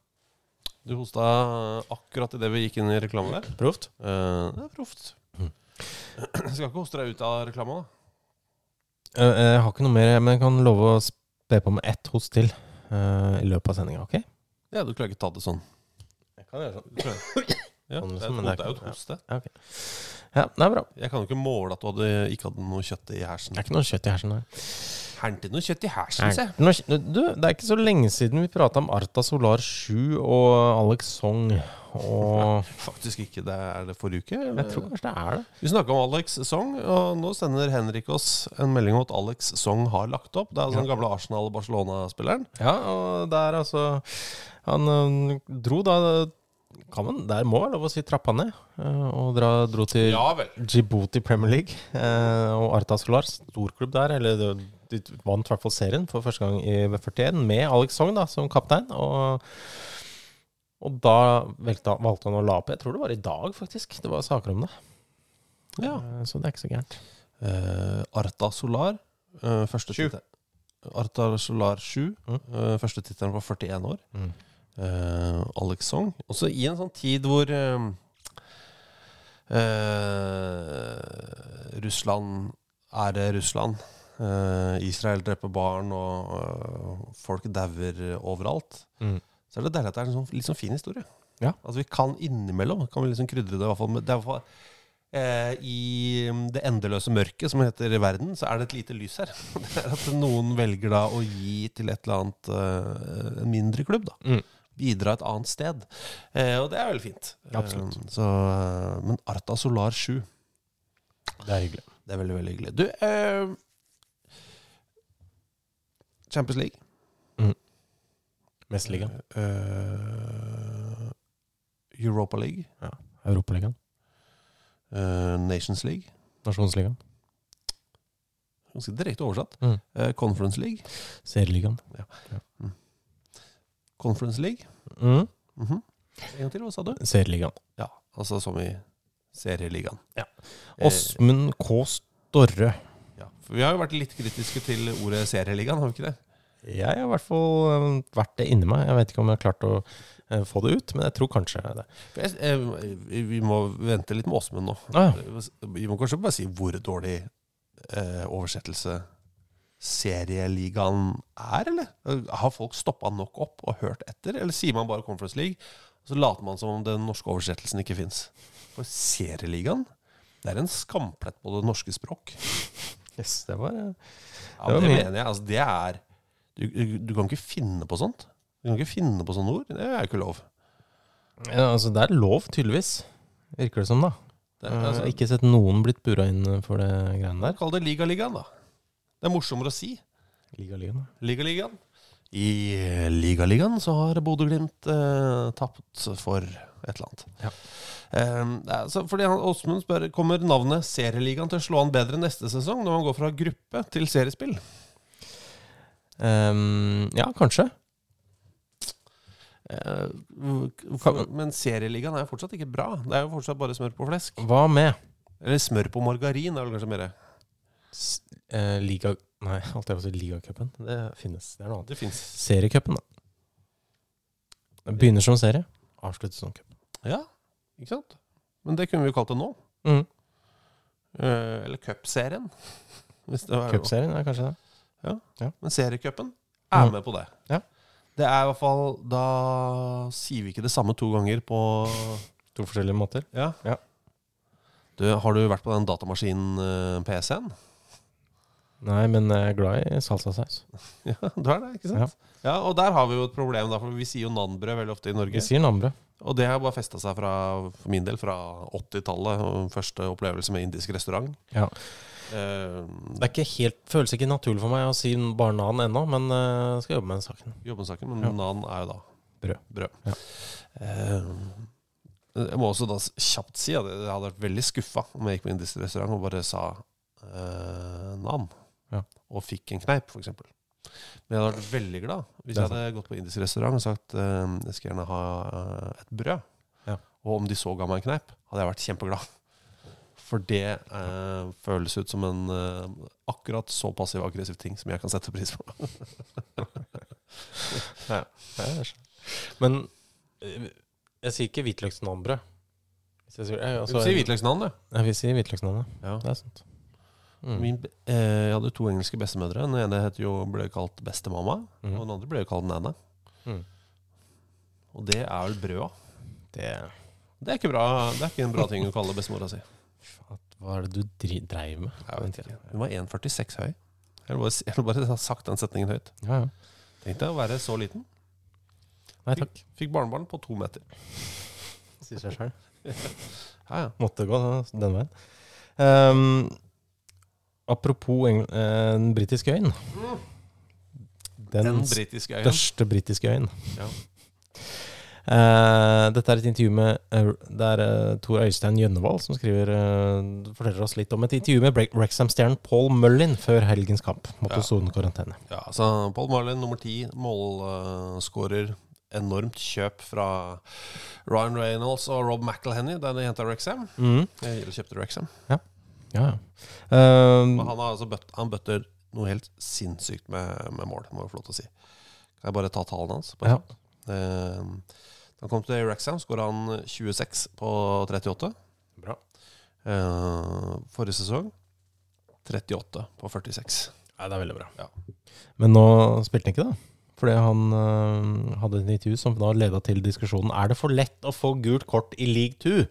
Du hosta akkurat idet vi gikk inn i reklame der. Proft. Uh, det er proft. Jeg skal ikke hoste deg ut av reklama, da. Uh, Jeg har ikke noe mer, men jeg kan love å spe på med ett host til uh, i løpet av sendinga. Ok? Ja, du klarer ikke ta det sånn. Jeg kan gjøre sånn. Klarer- Ja, Sånn det er, et, det er jo et hoste. Ja, okay. ja, det er bra. Jeg kan jo ikke måle at du hadde, ikke hadde noe kjøtt i hersen. Det er ikke noe kjøtt i hersen her. Hernte noe kjøtt i hersen, se. jeg. du, det er ikke så lenge siden vi prata om Arta Solar 7 og Alex Song og Faktisk ikke. Det er det forrige uke? eller? Jeg tror kanskje det er det. Vi snakka om Alex Song, og nå sender Henrik oss en melding om at Alex Song har lagt opp. Det er altså den gamle Arsenal-Barcelona-spilleren. Ja, og der altså Han dro da kan man, Der må være lov å si trappa ned. Og dra, dro til Ja. Djibouti Premier League. eh, Og Arta Solar, storklubb der. Eller de, vant i hvert fall serien for første gang i V41 med Alex Song da, som kaptein. Og, og da valgte, valgte han å la opp. Jeg tror det var i dag, faktisk. Det var saker om det. Ja. Eh, Så det er ikke så gærent. Uh, Arta Solar. Uh, første Sju. titel. Arta Solar 7. Mm. Uh, første tittelen var 41 år. Mm. Uh, Alex Song. Også i en sånn tid hvor Russland er det Russland. Eh, Israel dreper barn, og folk dauer overalt. Mm. Så er det deilig at det er en sånn, litt sånn fin historie. Ja. At vi kan innimellom kan vi liksom krydre det. I hvert fall, med- det er i hvert fall Eh, I mm, det endeløse mørket som heter verden, så er det et lite lys her. Det er at noen velger da å gi til et eller annet eh, en mindre klubb. da Mm. Bidra et annet sted. Eh, og det er veldig fint. Absolutt. Så, men Arta Solar 7, Det er hyggelig. det er veldig, veldig hyggelig. Du, eh, Champions League. Mesterligaen. Uh, Europa League. Europaligaen. Uh, Nations League. Nasjonsligaen. Ganske direkte oversatt. Mm. Uh, Conference League. Serieligaen. Conference League. Mm. -hmm. En gang til, hva sa du? Serieligaen. Ja, altså som i serieligaen. Ja. Eh, Åsmund K. Storre. For vi har jo vært litt kritiske til ordet serieligaen, har vi ikke det? Jeg har i hvert fall vært det inni meg. Jeg vet ikke om jeg har klart å få det ut, men jeg tror kanskje det. Eh, vi må vente litt med Åsmund nå. Ah, ja. Vi må kanskje bare si hvor dårlig eh, oversettelse serieligaen er, eller? Har folk stoppa nok opp og hørt etter? Eller sier man bare Conference League, og så later man som om den norske oversettelsen ikke fins? For serieligaen, det er en skamplett på det norske språk. Yes, det var det, Ja, Det mener jeg. Altså, det er du, du, du kan ikke finne på sånt. Du kan ikke finne på sånne ord. Det er jo ikke lov. ja, Altså, det er lov, tydeligvis. Virker det som, da. Det Jeg er, har altså, ikke sett noen blitt bura inn for det greiene der. Kall det Ligaligaen, da. Det er morsommere å si. Ligaligaen. Liga Ligaligaen. I Ligaligaen så har Bodø-Glimt eh, tapt for et eller annet. Ja. Altså, fordi Åsmund spør Kommer navnet Serieligaen til å slå an bedre neste sesong, når man går fra gruppe til seriespill. Um, ja, kanskje. Eh, men Serieligaen er jo fortsatt ikke bra. Det er jo fortsatt bare smør på flesk. Hva med Eller smør på margarin, er vel kanskje mer. s- eh, liga... Nei, alt jeg vil si ligacupen. Det finnes. Det er noe annet. Det. Seriecupen, da. Begynner som serie, avsluttes som cup. Ja, ikke sant? Men det kunne vi jo kalt det nå. Mm. Eh, eller cupserien. Cupserien er kanskje det. Men seriecupen er Mm. med på det. Ja. Det er i hvert fall Da sier vi ikke det samme to ganger på To forskjellige måter. Ja. Ja. Du, har du vært på den datamaskinen eh, PC-en? Nei, men jeg er glad i salsasaus. Ja, du er det, ikke sant? Ja. Og der har vi jo et problem, da, for vi sier jo nanbrød veldig ofte i Norge. Vi sier nambrød. Og det har bare festa seg fra, for min del fra 80-tallet. Første opplevelse med indisk restaurant. Ja. Uh, Det er ikke helt, føles ikke naturlig for meg å si bare nan ennå, men jeg skal jobbe med den saken. jobbe med saken, men Ja. nan er jo da Brød. brød. Ja. Uh, jeg må også da kjapt si at jeg hadde vært veldig skuffa om jeg gikk på indisk restaurant og bare sa uh, nan. Ja. Og fikk en kneip, f.eks. Men jeg hadde vært veldig glad hvis jeg hadde gått på indisk restaurant og sagt uh, jeg skal gjerne ha eh, et brød. Ja. Og om de så ga meg en kneip, hadde jeg vært kjempeglad. For det eh, føles ut som en eh, akkurat så passiv-aggressiv ting som jeg kan sette pris på. Ja. Men eh, jeg sier ikke hvitløksnanbrød. Sier, jeg, Du altså, sier hvitløksnan, du. Ja, vi sier hvitløksnan, Ja. Det er sant. Mm. Min, eh, jeg hadde to engelske bestemødre. Den ene jo, ble kalt bestemamma, mm. og den andre ble jo kalt Nana. Mm. Og det er vel brøda. Det Det er ikke bra Det er ikke en bra ting å kalle bestemora si. Hva er det du dreiv med? Jeg vet ikke. Hun var 1,46 høy. Jeg vil bare, jeg vil bare ha sagt den setningen høyt. Ja, ja. Tenk deg å være så liten. Nei takk. Fikk, fikk barnebarn på to meter. Sier seg sjøl. Ja, ja. Måtte gå den veien. Ehm, apropos engl eh, den britiske øyen. Den, Den britiske øyen. største britiske øyen. Ja. Uh, dette er et intervju med uh, Det er uh, Tor Øystein Gjønnevold som skriver forteller oss litt om et intervju med Wrexham-stjernen Paul Mullin før helgens kamp. Måtte Ja. sone karantene. Ja, altså Paul Mullin nummer ti, målskårer. Enormt kjøp fra Ryan Reynolds og Rob McElhenny da de henta Rexham. Mm. Jeg kjøpte Rexham. Ja, ja. Ehm, Men han har altså bøtt, han bøtter noe helt sinnssykt med, med mål, må jeg få lov til å si. Kan jeg bare ta tallene hans? Bare Ja. da han kom til Wrexham, skåra han 26 på 38. Bra. Uh, forrige sesong 38 på 46. Ja, det er veldig bra. Ja. Men nå spilte han ikke, da. Fordi han uh, hadde et intervju som da leda til diskusjonen Er det for lett å få gult kort i league 2.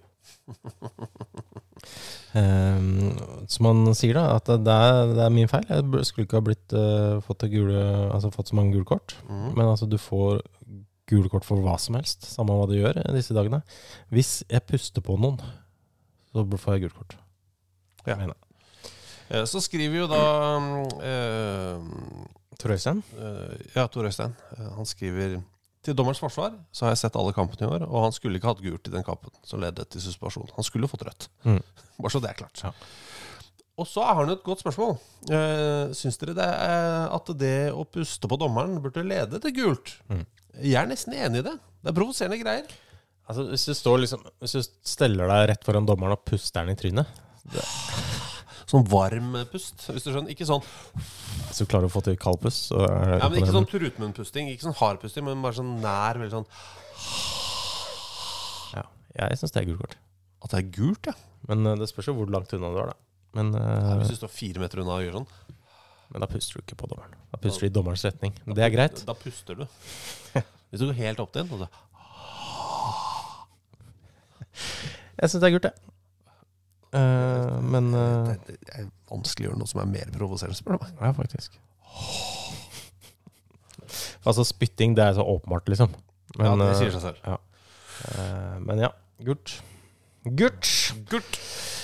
Ehm, som han sier, da, at det er, det er min feil. Jeg skulle ikke ha blitt, uh, fått, gule, altså, fått så mange gule kort. Mm. Men altså, du får gule kort for hva som helst, samme hva du gjør disse dagene. Hvis jeg puster på noen, så får jeg gult kort. Ja. Mener. Eh, Så skriver jo da uh, Tor Øystein? Uh, Ja, Tor Øystein. Han skriver til dommerens forsvar så har jeg sett alle kampene i år, og han skulle ikke hatt gult i den kampen som ledet til suspensjon. Han skulle fått rødt. Mm. Bare så det er klart. Ja. Og så har han et godt spørsmål. Uh, Syns dere det er at det å puste på dommeren burde lede til gult? Mm. Jeg er nesten enig i det. Det er provoserende greier. Altså, hvis du står liksom Hvis du steller deg rett foran dommeren og puster den i trynet Sånn varm pust, hvis du skjønner. Ikke sånn, Hvis du klarer å få til kald pust, så er det ja, men ikke sånn trutmunnpusting. Ikke sånn hardpusting, men bare sånn nær. Veldig sånn Ja, jeg syns det er gult kort. At det er gult, ja. Men eh, det spørs jo hvor langt unna du er, da. Men, ja eh, hvis du står fire meter unna og gjør sånn. men da puster du ikke på dommeren. Da puster du i dommerens retning. Det er greit. Da puster du. Hvis du går helt opp til den, og så Jeg syns det er gult, jeg. Eh, men uh, det, det er vanskelig å gjøre noe som er mer provoserende, spør du meg. Ja, faktisk. Altså, spytting, det er så åpenbart, liksom. Ja, det eh, sier seg selv. Ja. Uh, men ja, gult. Gult!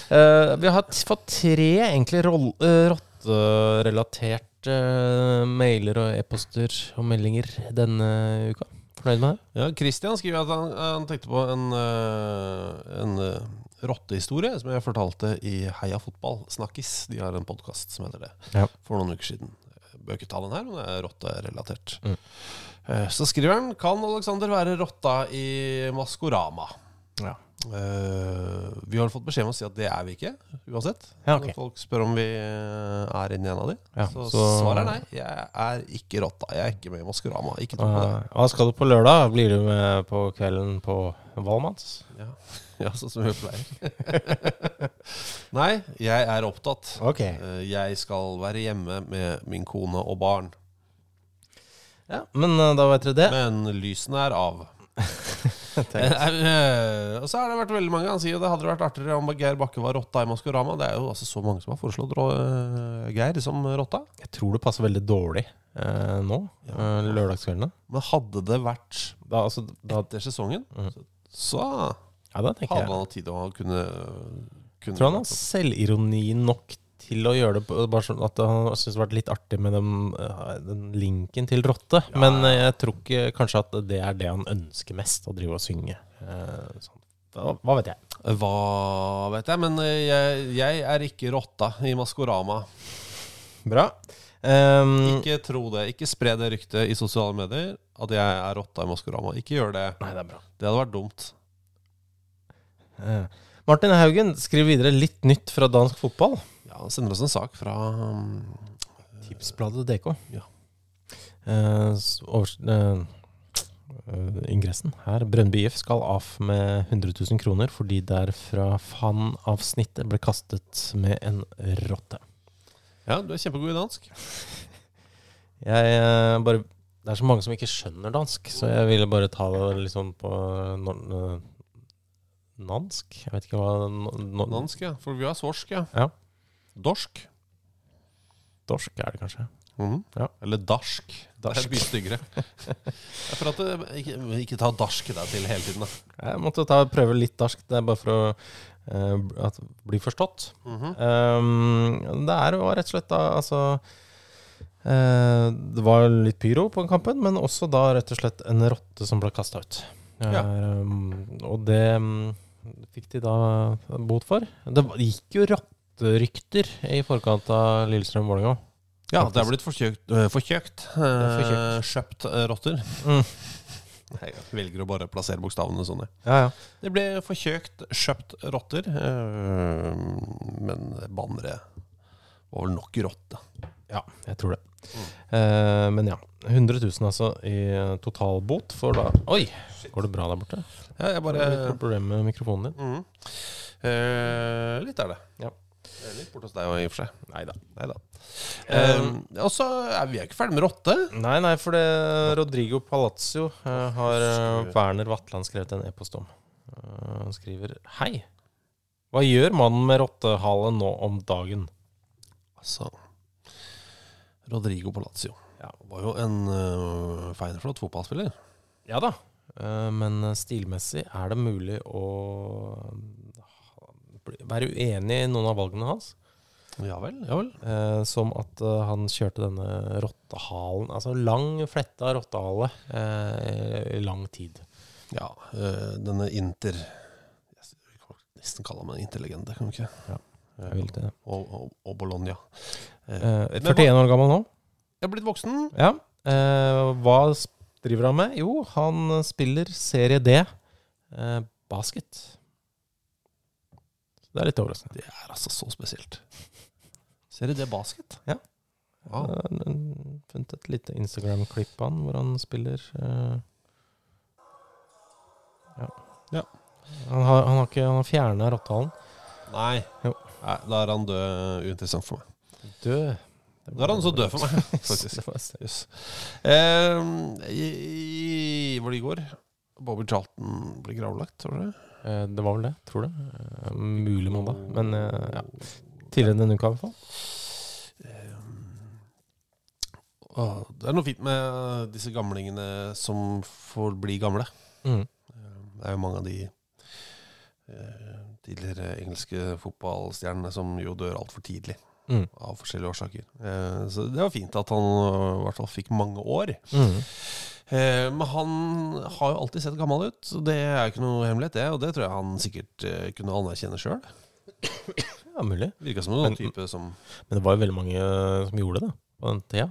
Eh, vi har fått tre egentlig eh, rotterelaterte eh, mailer og e-poster og meldinger denne uka. fornøyd med det? Ja, Christian skriver at han, han tenkte på en, eh, en eh, rottehistorie som jeg fortalte i Heia fotball. Snakkis. De har en podkast som heter det. Ja. For noen uker siden. Bør ikke ta den her, men det er rotterelatert. Mm. Eh, Så skriver han Kan Alexander være rotta i Maskorama? Ja. Uh, vi har fått beskjed om å si at det er vi ikke, uansett. Ja, okay. Når folk spør om vi eh, er inni en av de. Ja, så, så- svaret er nei. Jeg er ikke rotta. Jeg er ikke med i Maskorama. Ikke tro på det. Hva skal du på lørdag? Blir du med på kvelden på Valmanns? Ja, ja sånn som vi pleier. Nei, jeg er opptatt. Okay. Uh, Jeg skal være hjemme med min kone og barn. Ja, men uh, da vet dere det. Men lysene er av. Tenk. Eh, eh, Og så har det vært veldig mange Han sier jo det hadde vært artigere om Geir Bakke var rotta i Maskorama. Det er jo altså så mange som har foreslått eh, Geir som rotta. Jeg tror det passer veldig dårlig eh, nå, eh, lørdagskveldene. Men hadde det vært Da, altså, da, etter sesongen, mm. så ja, hadde han tid til å kunne, kunne tror han har selvironi nok til å gjøre det på- bare sånn at han syntes det var litt artig med den, eh, den linken til rotte. Men eh, jeg tror ikke kanskje at det er det han ønsker mest, å drive og synge. Eh, sånn. hva, vet jeg? Hva vet jeg, men jeg, jeg er ikke rotta i Maskorama. Bra. Um, Ikke tro det. Ikke spre det ryktet i sosiale medier at jeg er rotta i Maskorama. Ikke gjør det. Nei, det er bra. Det hadde vært dumt. Uh, Martin Haugen skriver videre litt nytt fra dansk fotball. Ja, sender oss en sak fra um, Tipsbladet DK. Ja. Uh, over, uh, eh, ingressen her. Brønnby IF skal av med 100 000 kroner fordi der fra fan-avsnittet ble kastet med en rotte. Ja, du er kjempegod i dansk. Jeg eh, bare Det er så mange som ikke skjønner dansk, så jeg ville bare ta det liksom på nansk? Jeg vet ikke hva Dansk, ja. For vi har svorsk, ja. Ja. Dorsk. Dorsk er det kanskje. Mm. Ja. Eller darsk. Det er mye styggere. For at du ikke, ikke ta darsk deg til hele tiden, da. Jeg måtte ta, prøve litt darsk. Det er bare for å uh, bli forstått. Mhm. Um, det er jo rett og slett da altså uh, Det var litt pyro på kampen, men også da rett og slett en rotte som ble kasta ut. Ja. Uh, og det um, fikk de da bot for. Det gikk jo rotterykter i forkant av Lillestrøm-Vålerenga. Ja, det er blitt forkjøkt, øh, forkjøkt, øh, forkjøkt. kjøpt øh, rotter. Mm. Nei, Jeg velger å bare plassere bokstavene sånn. Ja, ja. Det ble forkjøkt, kjøpt rotter. øh, Men bannere var vel nok rotte. Ja, jeg tror det. Eh, men ja. 100 000 altså i totalbot for da Oi! Går det bra der borte? Ja, jeg bare er litt problem med mikrofonen din. Mm. Eh, Litt er det. Ja. Det er Litt borte hos deg òg, i og for seg. Nei da. Neida. Eh, og så er vi ikke ferdig med rotte. Nei, nei, for det Rodrigo Palazzo uh, har uh, Werner Vatland skrevet en e-post om. Eh, han skriver Hei. Hva gjør mannen med rottehale nå om dagen? Altså Rodrigo Palazzo Ja. var jo en uh, feinflott fotballspiller. Ja da. Men stilmessig er det mulig å være uenig i noen av valgene hans. Ja vel, ja vel. Eh, som at eh, han kjørte denne rottehalen Altså lang, fletta rottehale eh, i lang tid. Ja, eh, denne Inter Vi kan nesten kalle ham en interlegende, kan vi ikke? Ja, jeg vil det. Og, og, og Bologna. Eh, Eh, 41 år gammel nå. Jeg er blitt voksen. Ja. Eh, hva driver han med? Jo, han spiller serie D, eh, basket. Det er litt overraskende. Det er altså så spesielt. Ser du det basket? Ja. Wow. Jeg har funnet et lite Instagram-klipp av han hvor han spiller eh, ja. Ja. Han har, han har ikke Han har fjerna rottehalen. Nei. Nei. Da er han død uinteressant for meg. Død. Da er han så død for meg, faktisk. Det var det Eh, i, hvor går Bobby Charlton blir gravlagt, tror du det? Eh, det var vel det, tror du? Eh, mulig mandag. Men eh, ja. tidligere denne uka i hvert fall. Det er noe fint med disse gamlingene som får bli gamle. Mm. Det er jo mange av de tidligere engelske fotballstjernene som jo dør altfor tidlig. Mm. Av forskjellige årsaker. Så det var fint at han i hvert fall fikk mange år. Mm. Eh, men han har jo alltid sett gammel ut, så det er ikke noe hemmelighet, det. Og det tror jeg han sikkert eh, kunne anerkjenne sjøl. Ja, mulig. Virka som en Men- type som Men det var jo veldig mange eh, som gjorde det da, på den tida.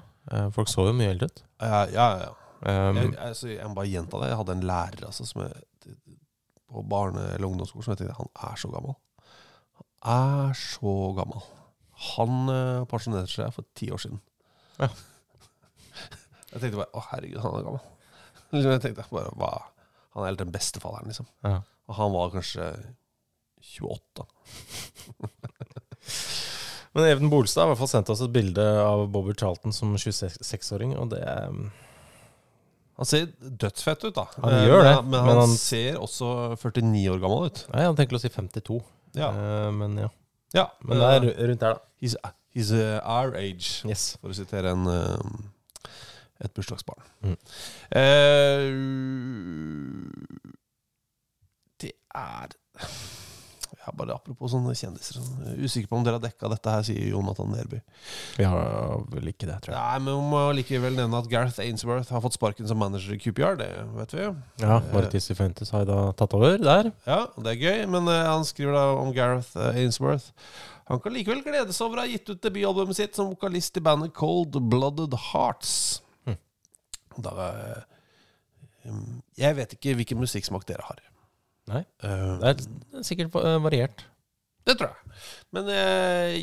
Folk så jo mye eldre ut. Ja, ja. ja. Um, jeg, altså, jeg må bare gjenta det. Jeg hadde en lærer altså, som jeg, på barne- eller ungdomsskolen som jeg tenkte han er så gammel. Han er så gammel. Han uh, pensjonerte seg for ti år siden. Ja. Jeg tenkte bare Å, herregud, han er gammel. Liksom, jeg tenkte bare hva? Han er helt den beste falleren, liksom. Ja. Og han var kanskje 28. Men Even Bolstad har i hvert fall sendt oss et bilde av Bobby Charlton som 26-åring, og det er Han ser dødsfett ut, da. Han Eh, gjør det, Men, men men han, han- ser også 49 år gammel ut. Nei, han tenker å si 52. Ja. Eh, men ja. Ja, Men det er rundt der, da. He's, he's uh, our age, Yes. for å sitere en, uh, et bursdagsbarn. Mm. Eh, det er ja, Bare apropos sånne kjendiser. sånn, Usikker på om dere har dekka dette her, sier Jonathan Nerby. Vi har vel ikke det, tror jeg. Nei, men vi må likevel nevne at Gareth Ainsworth har fått sparken som manager i QPR. Det vet vi jo. Ja, Maritis Fuentes har da tatt over der. Ja, det er gøy, men eh, han skriver da om Gareth eh, Ainsworth. Han kan likevel glede seg over å ha gitt ut debutalbumet sitt som vokalist i bandet Cold Blooded Hearts. Da eh, um, Jeg vet ikke hvilken musikksmak dere har. Nei. Eh, Det er sikkert eh, variert. det tror jeg. Men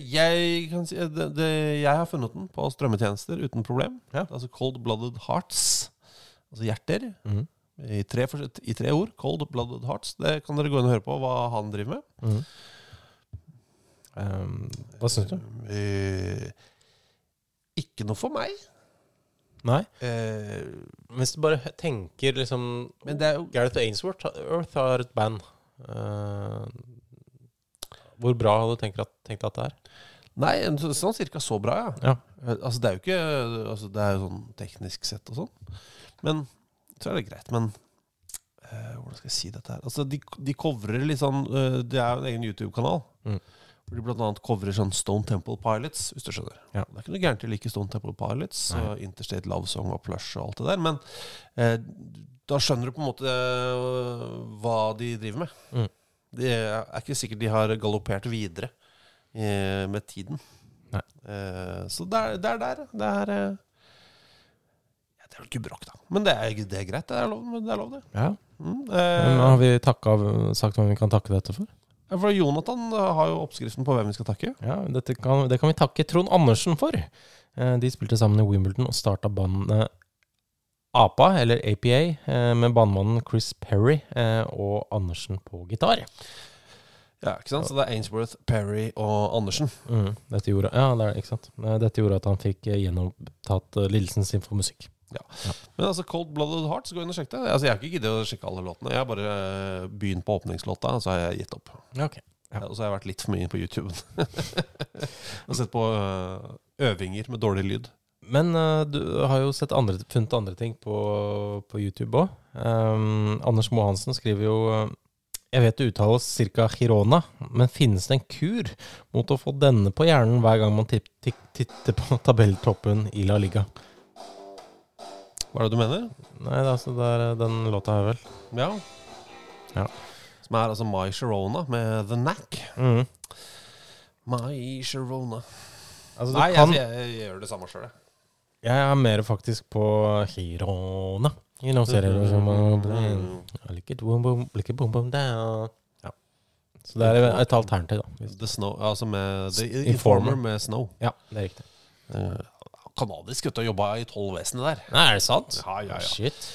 jeg kan si det, det, Jeg har funnet den på strømmetjenester uten problem. Ja. Altså Cold Blooded Hearts. Altså hjerter. Mm. I, tre, I tre ord. Cold Blooded Hearts. Det kan dere gå inn og høre på hva han driver med. Mm. Um, hva syns du? Uh, ikke noe for meg. Nei? Eh, Hvis du bare tenker liksom men det er jo Gareth Ainsworth Earth har et band. Eh, hvor bra hadde du tenkt at, tenkt at det er? Nei, sånn cirka så bra, ja. Ja. Eh, Altså, det er jo ikke altså, Det er jo sånn teknisk sett og sånn. Men så er det greit. Men eh, hvordan skal jeg si dette her? Altså, de, de covrer litt sånn eh, Det er jo en egen YouTube-kanal. Mm. Hvor de annet covrer sånn Stone Temple Pilots, hvis du skjønner. Ja. Det er ikke noe gærent i å like Stone Temple Pilots Nei. og Interstate Love Song og Plush og alt det der, men eh, da skjønner du på en måte eh, hva de driver med. Mm. Det er ikke sikkert de har galoppert videre eh, med tiden. Eh, så det er, det er der. Det er eh, Det er vel ikke bråk, da. Men det er, det er greit. Det er lov, det. Er lov, det. Ja. Mm, Men eh, har vi takket, sagt hvem vi kan takke dette for? Ja, for Jonathan eh, har jo oppskriften på hvem vi skal takke. Ja, kan, Det kan vi takke Trond Andersen for. Eh, De spilte sammen i Wimbledon og starta bandet APA, eller APA, eh, med bandmannen Chris Perry eh, og Andersen på gitar. Ja, ikke sant? Så det er Ainsworth, Perry og Andersen. Mm, dette gjorde, ja, det er? Eh, Dette gjorde at han fikk gjennomtatt gjenopptatt eh, lidelsen sin for musikk. Men altså Cold Blooded så gå inn og sjekk det. Altså, jeg har ikke giddet å sjekke alle låtene. Jeg har bare eh, begynt på åpningslåta, så har jeg gitt opp. Ja. Ja, Og så har jeg vært litt for mye på YouTube. og sett på eh, øvinger med dårlig lyd. Men uh, du har jo sett andre, funnet andre ting på, på YouTube òg. Anders Moe Hansen skriver jo Jeg vet det uttales ca. Girona, men finnes det en kur mot å få denne på hjernen hver gang man titter på tabelltoppen i La Liga? Hva er det du mener? Nei, det er altså det er den låta her, vel. Ja. Ja. Som er altså My Sharona med The Knack. Mm. My Sharona. Altså, Nei, kan, jeg, jeg, jeg gjør det samme sjøl, jeg. jeg er mer faktisk på Hirona. You know, ser som, I like it, boom, boom, like it, boom, boom, down. Ja. Så det er et alternativ, da. The Snow, altså med The Informer. Informer med Snow. Ja, det er riktig. Eh, Kanadisk gutt og jobba i tollvesenet der. Nei, er det sant? Ja, ja, ja. Shit.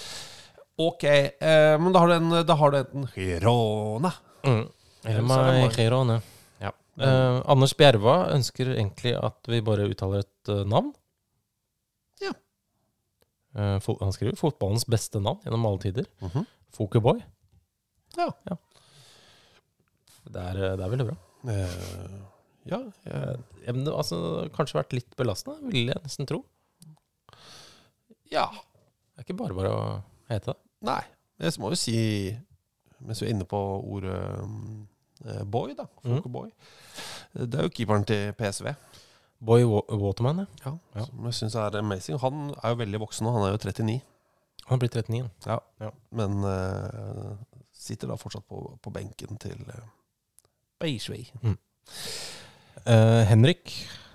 Ok, eh, men da har du, en, da har du enten Girona Mm. Meg, meg. Ja. Eh, Anders Bjerva ønsker egentlig at vi bare uttaler et eh, navn. Ja. Eh, han skriver 'fotballens beste navn gjennom alle tider'. Mhm. Fokuboy. Ja. Det er, eh, det er veldig bra. Eh, ja, Eh, ja, men har altså, kanskje vært litt belastende, vil jeg nesten tro. ja. Det er ikke bare bare å hete det. Nei. Jeg må jo si, mens vi er inne på ordet eh, boy, da. Mhm. boy. Det er jo keeperen til PSV. Boy Waterman, ja. Ja. Som jeg syns er amazing. Han er jo veldig voksen nå. Han er jo 39. Han blir blitt 39. Ja. Ja. Men eh, sitter da fortsatt på, på benken til uh, Beisvei. Eh, Henrik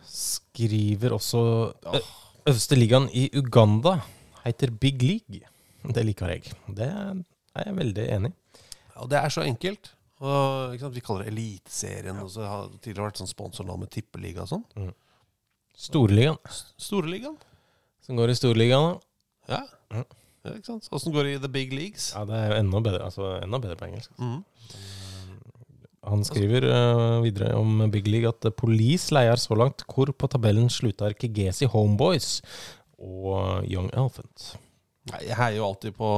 skriver også uh, Øverste ligaen i Uganda heter Big League. Det liker jeg. Det er jeg veldig enig i. Ja, det er så enkelt. Og? Vi kaller det Eliteserien. Og så har det tidligere vært sånn sponsornavn med Tippeliga og sånn. Mm. Storligaen. Storligaen. som går i Storligaen, da. Ja. Mm. ja. Ikke sant? Åssen går det i The Big Leagues? Ja, det er jo enda bedre, altså, enda bedre på engelsk. Mm. Han skriver uh, videre om Big League at eh, Police leier så langt hvor på tabellen slutter Kigesi Homeboys og Young Elephant. Nei, jeg heier jo alltid på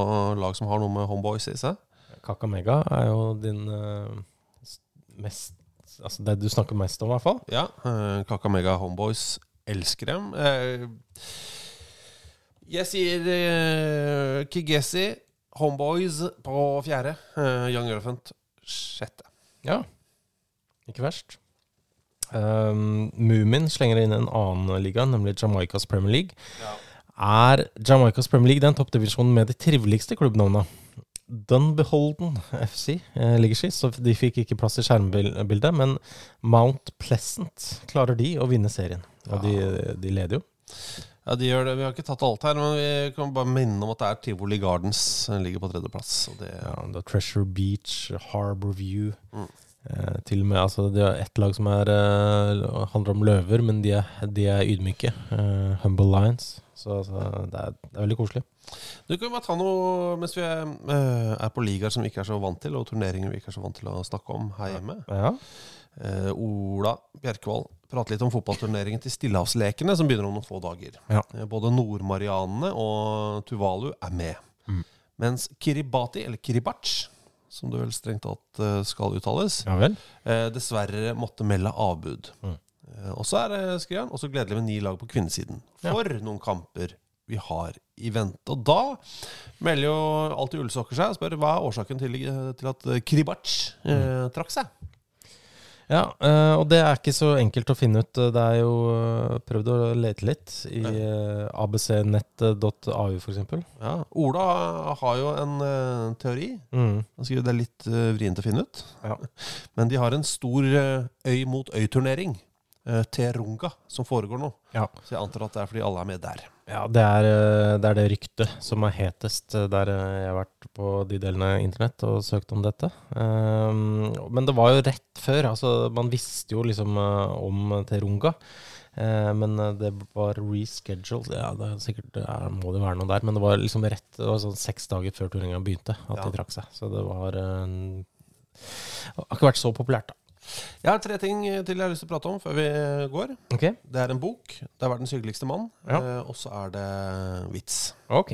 lag som har noe med homeboys i seg. Kakamega er jo din uh, mest Altså det du snakker mest om, i hvert fall. Ja. Uh, Kakamega Homeboys elsker dem. Uh, jeg sier Kigesi Homeboys på fjerde. eh, Young Elephant sjette. Ja. Ikke verst. Um, Moomin slenger inn en annen liga, nemlig Jamaicas Premier League. Er Jamaicas Premier League den toppdivisjonen med de triveligste klubbnavnene? Dunbeholden FC eh, ligger sist, så de fikk ikke plass i skjermbildet. Men Mount Pleasant klarer de å vinne serien. Og de, de leder jo. Ja, de gjør det. Vi har ikke tatt alt her, men vi kan bare minne om at det er Tivoli Gardens som ligger på tredjeplass. Det, Ja, det er Treasure Beach, Harbor View. Mm. Eh, til og med, altså Det er ett lag som er, eh, handler om løver, men de er, de er ydmyke. Eh, Humble Lions. Så altså, det, er, det er veldig koselig. Du kan bare ta noe mens vi er, eh, er på ligaer som vi ikke er så vant til, og turneringer vi ikke er så vant til å snakke om her hjemme. Ja. Ja. Eh, Ola Bjerkvold prater litt om fotballturneringen til Stillehavslekene, som begynner om noen få dager. Ja. Eh, både Nord-Marianene og Tuvalu er med. Mm. Mens Kiribati, eller Kiribach, som det vel strengt tatt eh, skal uttales, ja eh, dessverre måtte melde avbud. Mm. Eh, og så er det, skriver også gledelig med ni lag på kvinnesiden. Ja. For noen kamper vi har i vente. Og da melder jo alltid Ullsokker seg og spør hva er årsaken til, til at Kiribach eh, trakk seg. Ja, eh, og det er ikke så enkelt å finne ut. Det er jo eh, prøvd å lete litt i uh, abcnett.au, f.eks. Ja, Ola har jo en eh, teori. Mm. Han skriver det er litt vrient å finne ut. Ja. Men de har en stor eh, øy mot øy-turnering. Uh, Terunga, som foregår nå. Ja. Så jeg antar at det er fordi alle er med der. Ja, det er, eh, det er det ryktet som er hetest eh, der eh, jeg har vært på de delene internett og søkt om dette. Um, men det var jo rett før. altså Man visste jo liksom eh, om Terunga. Eh, men eh, det var rescheduled. Ja, det er sikkert er, må det være noe der. Men det var liksom rett Det var sånn seks dager før turneringa begynte at Ja. de trakk seg. Så det var eh, Det har ikke vært så populært, da. Jeg har tre ting til jeg har lyst til å prate om før vi går. Okay. Det er en bok. Det er 'Verdens hyggeligste mann'. Ja. Eh, og så er det vits. Ok.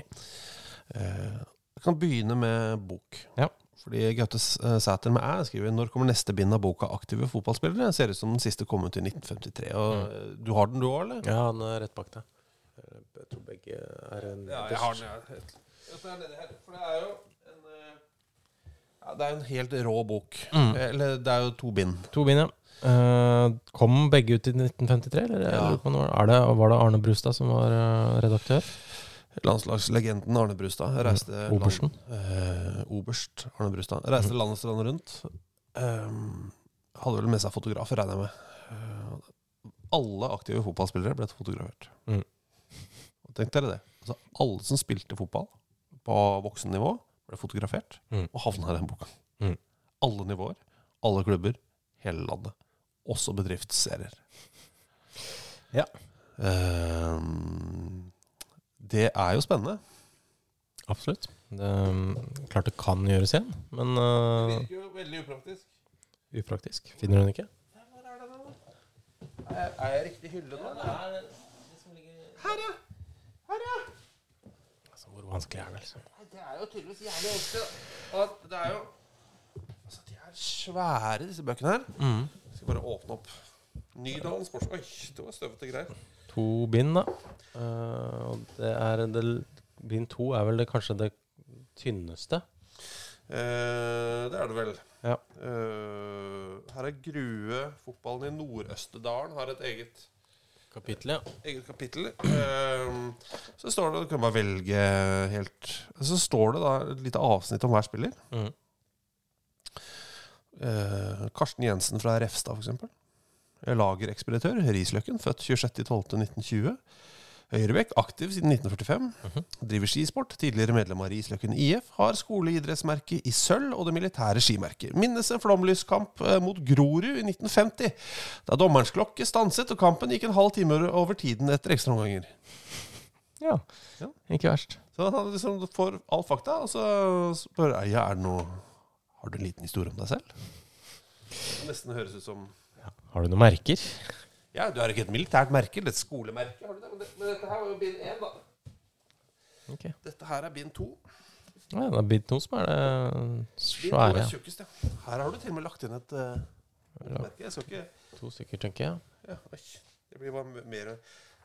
Eh, jeg kan begynne med bok. Ja. Fordi Gaute eh, Sæter med æ skriver når kommer neste bind av boka 'Aktive fotballspillere'? Ser ut som den siste kom ut i 1953. Og mm. Du har den du òg, eller? Ja, han er rett bak deg. Jeg tror begge er en Ja, jeg har den. her For det er jo eh, ja, Det er jo en helt rå bok. Mm. Eller det er jo to bind. To bind, ja. Uh, kom begge ut i 1953, eller? Ja. det var, er det, var det Arne Brustad som var eh, redaktør? Landslagslegenden Arne Brustad reiste Mm. Obersten. Land, uh, oberst Arne Brustad reiste land og strand rundt. Hadde vel med seg fotografer, regner jeg med. Alle aktive fotballspillere ble fotografert. Mm. Tenk dere det. Altså, alle som spilte fotball på voksennivå, ble fotografert Mm. og havna i den boka. Mm. Alle nivåer, alle klubber, hele landet. Også bedriftsserier. Ja. Um, det er jo spennende. Absolutt. Det, um, klart det kan gjøres igjen, men det virker jo veldig upraktisk. upraktisk. Finner du den ikke? Er, er jeg riktig hylle nå? Her, ja! Her, ja! Vanskelig er det? liksom? Det er jo tydeligvis jævlig vanskelig. Og det er jo Altså, de er svære, disse bøkene her. Mm. Jeg skal bare åpne opp. Nydalen sports... Oi, det var støvete greier. To bind, da. Og det er det, Bind to er vel det, kanskje det tynneste. Uh, det er det vel. Ja. Uh, her er Grue. Fotballen i Nord-Østerdalen har et eget Kapittel, ja. Eget kapittel. Ehm, så står det Du kan bare velge helt Så står det da et lite avsnitt om hver spiller. Mm. Eh, Karsten Jensen fra Refstad, f.eks. Lagerekspeditør. Risløkken, født 26.12.1920. Høyrebekk, aktiv siden 1945. Driver skisport. Tidligere medlem av Risløkken IF. Har skoleidrettsmerke i sølv og det militære skimerket. Minnes en flomlyskamp eh, mot Grorud i 1950. Da dommerens klokke stanset og kampen gikk en halv time over tiden etter ekstraomganger. Ja. Ja. Ikke verst. Så han liksom får all fakta, og så spør jeg ja, er det noe Har du en liten historie om deg selv? Det nesten høres ut som Har du noen merker? Ja, du har ikke et militært merke, eller et skolemerke. Har du det? Men, det, men dette her var jo bind én, da. Ok. Dette her er bind to. Ja, det er bind to som er det Bind svære. er tjukkest, ja. Her har du til og med lagt inn et uh, merke. Jeg skal ikke To stykker, tenker jeg. ja, oi. Det blir bare mer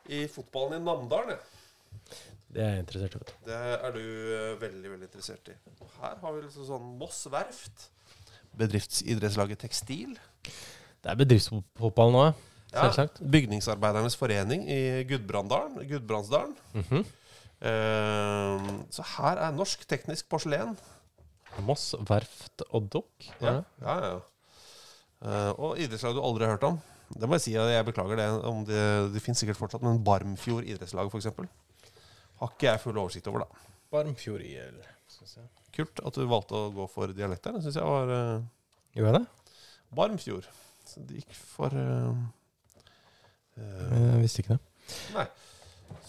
I fotballen i Namdalen, ja. Det er jeg interessert i. Det er du uh, veldig, veldig interessert i. Her har vi liksom sånn Moss Verft. Bedriftsidrettslaget Tekstil. Det er bedriftsfotball nå, ja. Ja, Bygningsarbeidernes forening i Gudbrandsdalen. Mm -hmm. Eh, så her er norsk teknisk porselen. Moss verft og dokk. Ja, ja, ja. Uh, og idrettslag du aldri har hørt om. Det må jeg si, jeg beklager det. Om det, det finnes sikkert fortsatt, men Barmfjord idrettslag, f.eks. Har ikke jeg full oversikt over, da. Barmfjord IL. Kult at du valgte å gå for dialekt der. Det syns jeg var uh, Gjør jeg det? Barmfjord. Så det gikk for eh, eh, Jeg visste ikke det. Nei.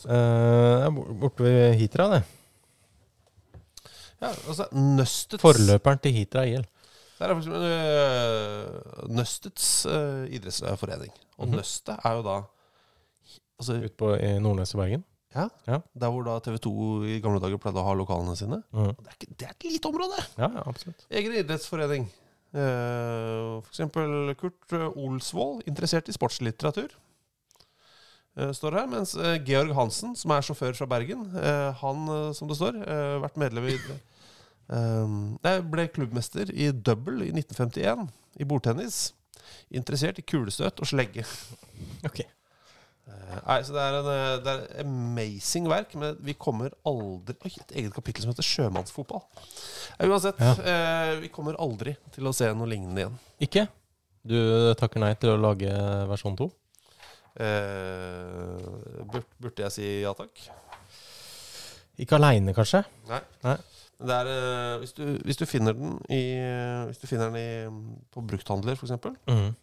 Eh, er borte ved Hitra, det. Ja, altså Nøstets Forløperen til Hitra IL. Der er faktisk uh, Nøstets eh, idrettsforening. Og Mhm. Nøstet er jo da altså, Ute på Nordnes i Bergen. ja, Ja. Der hvor da TV 2 i gamle dager pleide å ha lokalene sine. Mm. Det, er ikke, det er et lite område! Ja, ja, absolutt. Egen idrettsforening. Uh, eksempel Kurt eh, Olsvold, interessert i sportslitteratur. Eh, står her, Mens eh, Georg Hansen, som er sjåfør fra Bergen, eh, han, som det står, vært medlem i Jeg nei, Ble klubbmester i double i 1951 i bordtennis. Interessert i kulestøt og slegge. Ok. Eh, Nei, så det er en det er amazing verk, men vi kommer aldri Oi, et eget kapittel som heter sjømannsfotball. Uansett, Ja. eh, vi kommer aldri til å se noe lignende igjen. Ikke? Du takker nei til å lage versjon to? Eh, burde jeg si ja takk? Ikke aleine, kanskje? Nei. Nei. Det er, eh, hvis, du, hvis du finner den i du finner den i, på brukthandler, f.eks., Mm.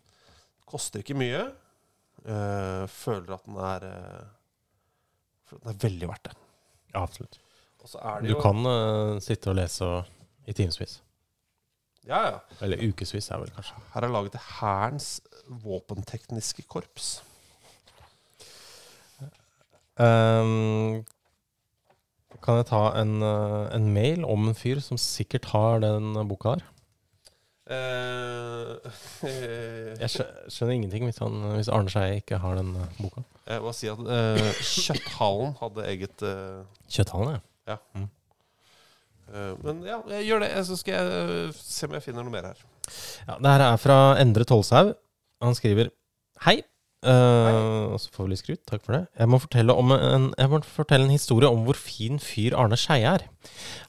koster ikke mye. eh, føler at den er Den er veldig verdt det. Ja, absolutt. Det Du kan eh, sitte og lese og, i timevis. Ja, ja. Eller ukevis, er vel kanskje. Her er laget til Hærens våpentekniske korps. Ehm, kan jeg ta en, eh, en mail om en fyr som sikkert har den boka her? Eh, Jeg skjønner ingenting hvis, han, hvis Arne Skeie ikke har den eh, boka. Jeg må si at uh, Kjøtthallen hadde eget uh, Kjøtthallen, ja. Ja. Eh, men ja, jeg gjør det. Så skal jeg se om jeg finner noe mer her. ja. Det her er fra Endre Tolshaug. Han skriver Hei. Eh, og så får vi litt skryt. Takk for det. Jeg må, en, jeg må fortelle en historie om hvor fin fyr Arne Skeie er.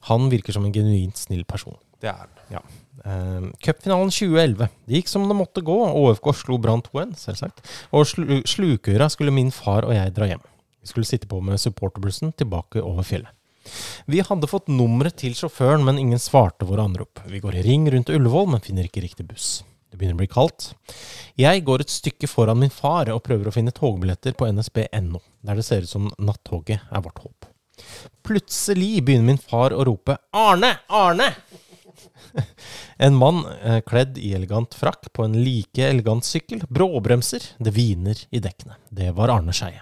Han virker som en genuint snill person. Det er han. Ja. Uh, Cupfinalen 2011. Det gikk som det måtte gå. ÅFK slo Brann 2-1, selvsagt. Og slu Slukøra skulle min far og jeg dra hjem. Vi skulle sitte på med supporterbussen tilbake over fjellet. Vi hadde fått nummeret til sjåføren, men ingen svarte våre anrop. Vi går i ring rundt Ullevål, men finner ikke riktig buss. Det begynner å bli kaldt. Jeg går et stykke foran min far og prøver å finne togbilletter på nsb.no, der det ser ut som nattoget er vårt håp. Plutselig begynner min far å rope 'Arne! Arne!' En mann eh, kledd i elegant frakk på en like elegant sykkel, bråbremser, det hviner i dekkene. Det var Arne Skeie.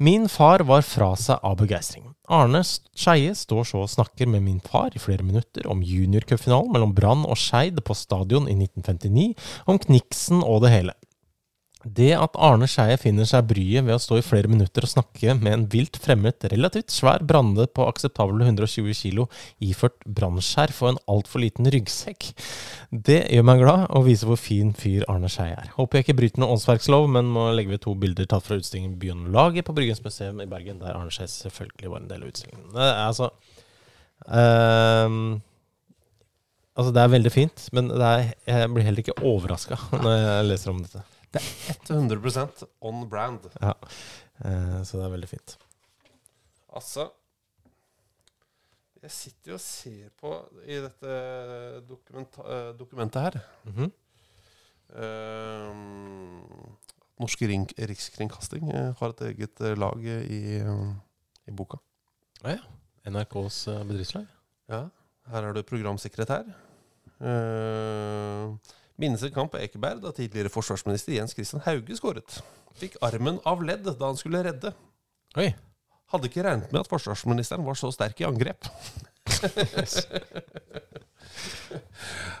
Min far var fra seg av begeistring. Arne Skeie står så og snakker med min far i flere minutter om juniorcupfinalen mellom Brann og Skeid på stadion i 1959, om Kniksen og det hele. Det at Arne Skeie finner seg bryet ved å stå i flere minutter og snakke med en vilt fremmed, relativt svær brande på akseptable 120 kilo, iført brannskjerf og en altfor liten ryggsekk, det gjør meg glad og viser hvor fin fyr Arne Skeie er. Håper jeg ikke bryter noe åndsverkslov, men må legge ved to bilder tatt fra utstillingen Bionlaget på Bryggens museum i Bergen, der Arne Skeie selvfølgelig var en del av utstillingen. Det er altså um Altså, det er veldig fint, men er, jeg blir heller ikke overraska når jeg leser om dette. Det er 100% on brand. Ja, eh, så det er veldig fint. Altså Jeg sitter jo og ser på i dette dokumenta eh, dokumentet her Mhm. eh, Norske Ring Rikskringkasting har et eget lag i, i boka. Ja, ja. NRKs bedriftslag. Ja, her er du programsekretær. Uh, minnes en kamp på Ekeberg da tidligere forsvarsminister Jens Christian Hauge skåret. Fikk armen av ledd da han skulle redde. Oi. Hadde ikke regnet med at forsvarsministeren var så sterk i angrep.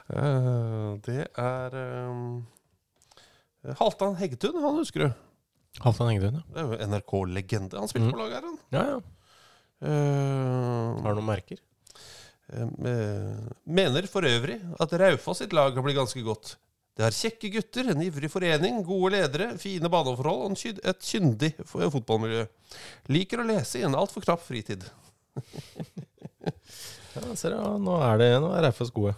uh, det er um, Halvdan Heggetun, han husker du? Halvdan Heggetun, ja. Det er jo NRK-legende. Han spilte mm. på laget her, han. Ja, ja. Uh, Har du noen merker? Eh, mener for øvrig at Raufoss sitt lag blitt ganske godt. Det har kjekke gutter, en ivrig forening, gode ledere, fine baneforhold og et kyndig fotballmiljø. Liker å lese i en altfor knapp fritid. Ja, ser du, nå er det nå er Raufoss gode.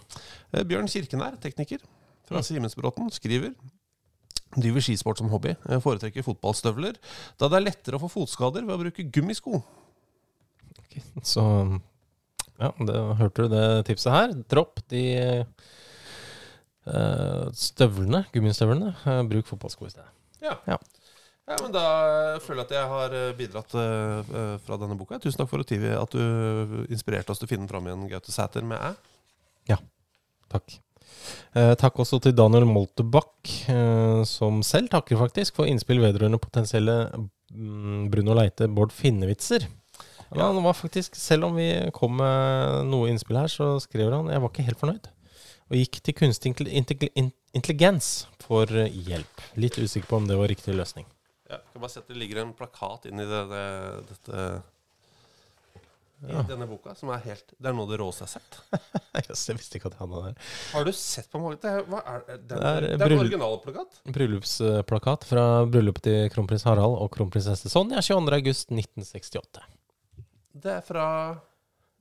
Eh, Bjørn Kirkenær, tekniker fra. Simensbråten, skriver Driver skisport som hobby. Jeg Foretrekker fotballstøvler, da det er lettere å få fotskader ved å bruke gummisko. Så ja, det, hørte du det tipset her? Dropp de uh, støvlene, gummistøvlene. Uh, bruk fotballsko i stedet. Ja. Ja. Ja, men Da føler jeg at jeg har eh, bidratt eh, eh, fra denne boka. Tusen takk for at du- at du inspirerte oss til å finne fram igjen Gaute Sæter med æ. Ja, Takk. Eh, takk også til Daniel Moltebakk, eh, som selv takker faktisk for innspill vedrørende potensielle mm, Bruno Leite Bård Finne-vitser. Ja, han var faktisk, Selv om vi kom med noe innspill her, så skrev han jeg var ikke helt fornøyd. Og gikk til kunstig intelli- intelli- in- intelligens for eh, hjelp. Litt usikker på om det var riktig løsning. Ja, kan bare si at Det ligger en plakat inni det, det, dette i Ja. denne boka, som er helt Det er noe av det råeste jeg har sett. Yes, jeg visste ikke at han hadde der. Har du sett på mange? Det er, det, Det er, det er originalplakat? Bryllupsplakat fra bryllupet til kronprins Harald og kronprinsesse Sonja 22.8.1968. Det er fra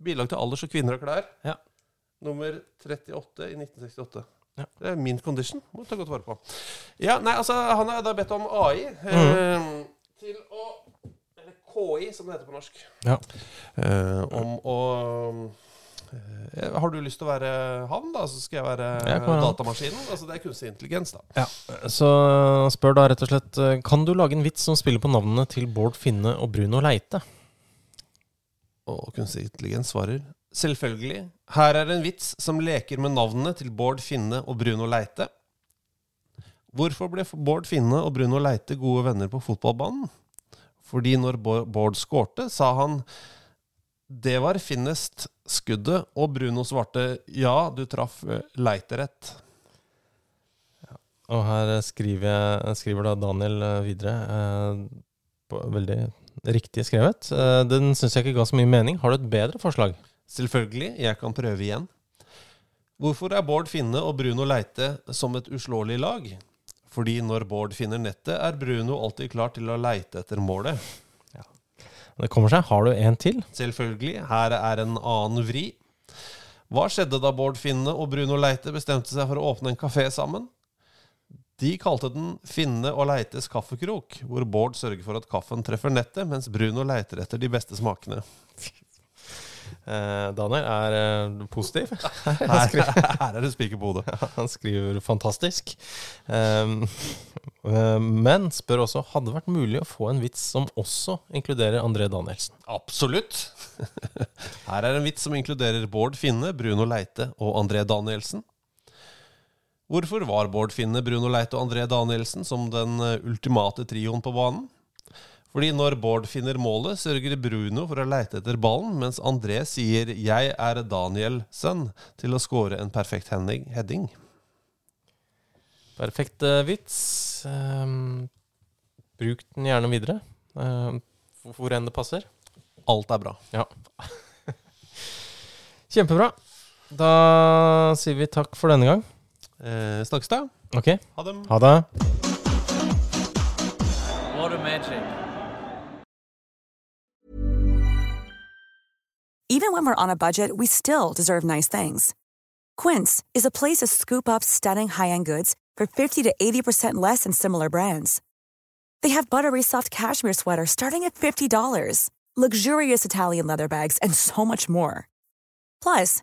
Bilag til alders og kvinner og klær. Ja. Nummer 38 i 1968. Ja. Det er min condition. Må ta godt vare på. Ja, nei, altså, Han har da bedt om AI eh, til å Eller KI, som det heter på norsk. Ja. Eh, om å eh, Har du lyst til å være han, da? Så skal jeg være Jeg datamaskinen. Altså, det er kunstig intelligens, da. Ja, Så spør da rett og slett eh, Kan du lage en vits som spiller på navnene til Bård Finne og Bruno Leite? Og kunstig intelligens svarer Selvfølgelig. Her er en vits som leker med navnene til Bård Finne og Bruno Leite. Hvorfor ble Bård Finne og Bruno Leite gode venner på fotballbanen? Fordi når Bård skårte, sa han det var finnest skuddet, og Bruno svarte ja, du traff leiterett. Leite rett. Og her skriver, jeg, skriver da Daniel eh, videre eh, på, Veldig riktig skrevet. Eh, Den syns jeg ikke ga så mye mening. Har du et bedre forslag? Selvfølgelig, jeg kan prøve igjen. Hvorfor er Bård Finne og Bruno Leite som et uslåelig lag? Fordi når Bård finner nettet, er Bruno alltid klar til å leite etter målet. Det kommer seg. Har du en til? Selvfølgelig, her er en annen vri. Hva skjedde da Bård Finne og Bruno Leite bestemte seg for å åpne en kafé sammen? De kalte den Finne og Leites kaffekrok, hvor Bård sørger for at kaffen treffer nettet, mens Bruno leiter etter de beste smakene. Eh, Daniel er eh, positiv. Her, her er det spiker på hodet. han skriver fantastisk. Um, men spør også hadde det vært mulig å få en vits som også inkluderer André Danielsen. Absolutt. Her er en vits som inkluderer Bård Finne, Bruno Leite og André Danielsen. Hvorfor var Bård Finne, Bruno Leite og André Danielsen som den eh, ultimate trioen på banen? Fordi når Bård finner målet, sørger Bruno for å leite etter ballen, mens André sier 'jeg er Daniel-sønn' til å skåre en perfekt heading. Perfekt eh, vits. Um, bruk den gjerne videre. Um, hvor enn det passer. Alt er bra. Ja. Kjempebra. Da sier vi takk for denne gang. Eh, snakkes da. Ok. Ha det. Ha det. What a magic. Even when we're on a budget, we still deserve nice things. Quince is a place to scoop up stunning high-end goods for 50 to 80% less than similar brands. They have buttery soft cashmere sweaters starting at $50, luxurious Italian leather bags, and so much more. Plus,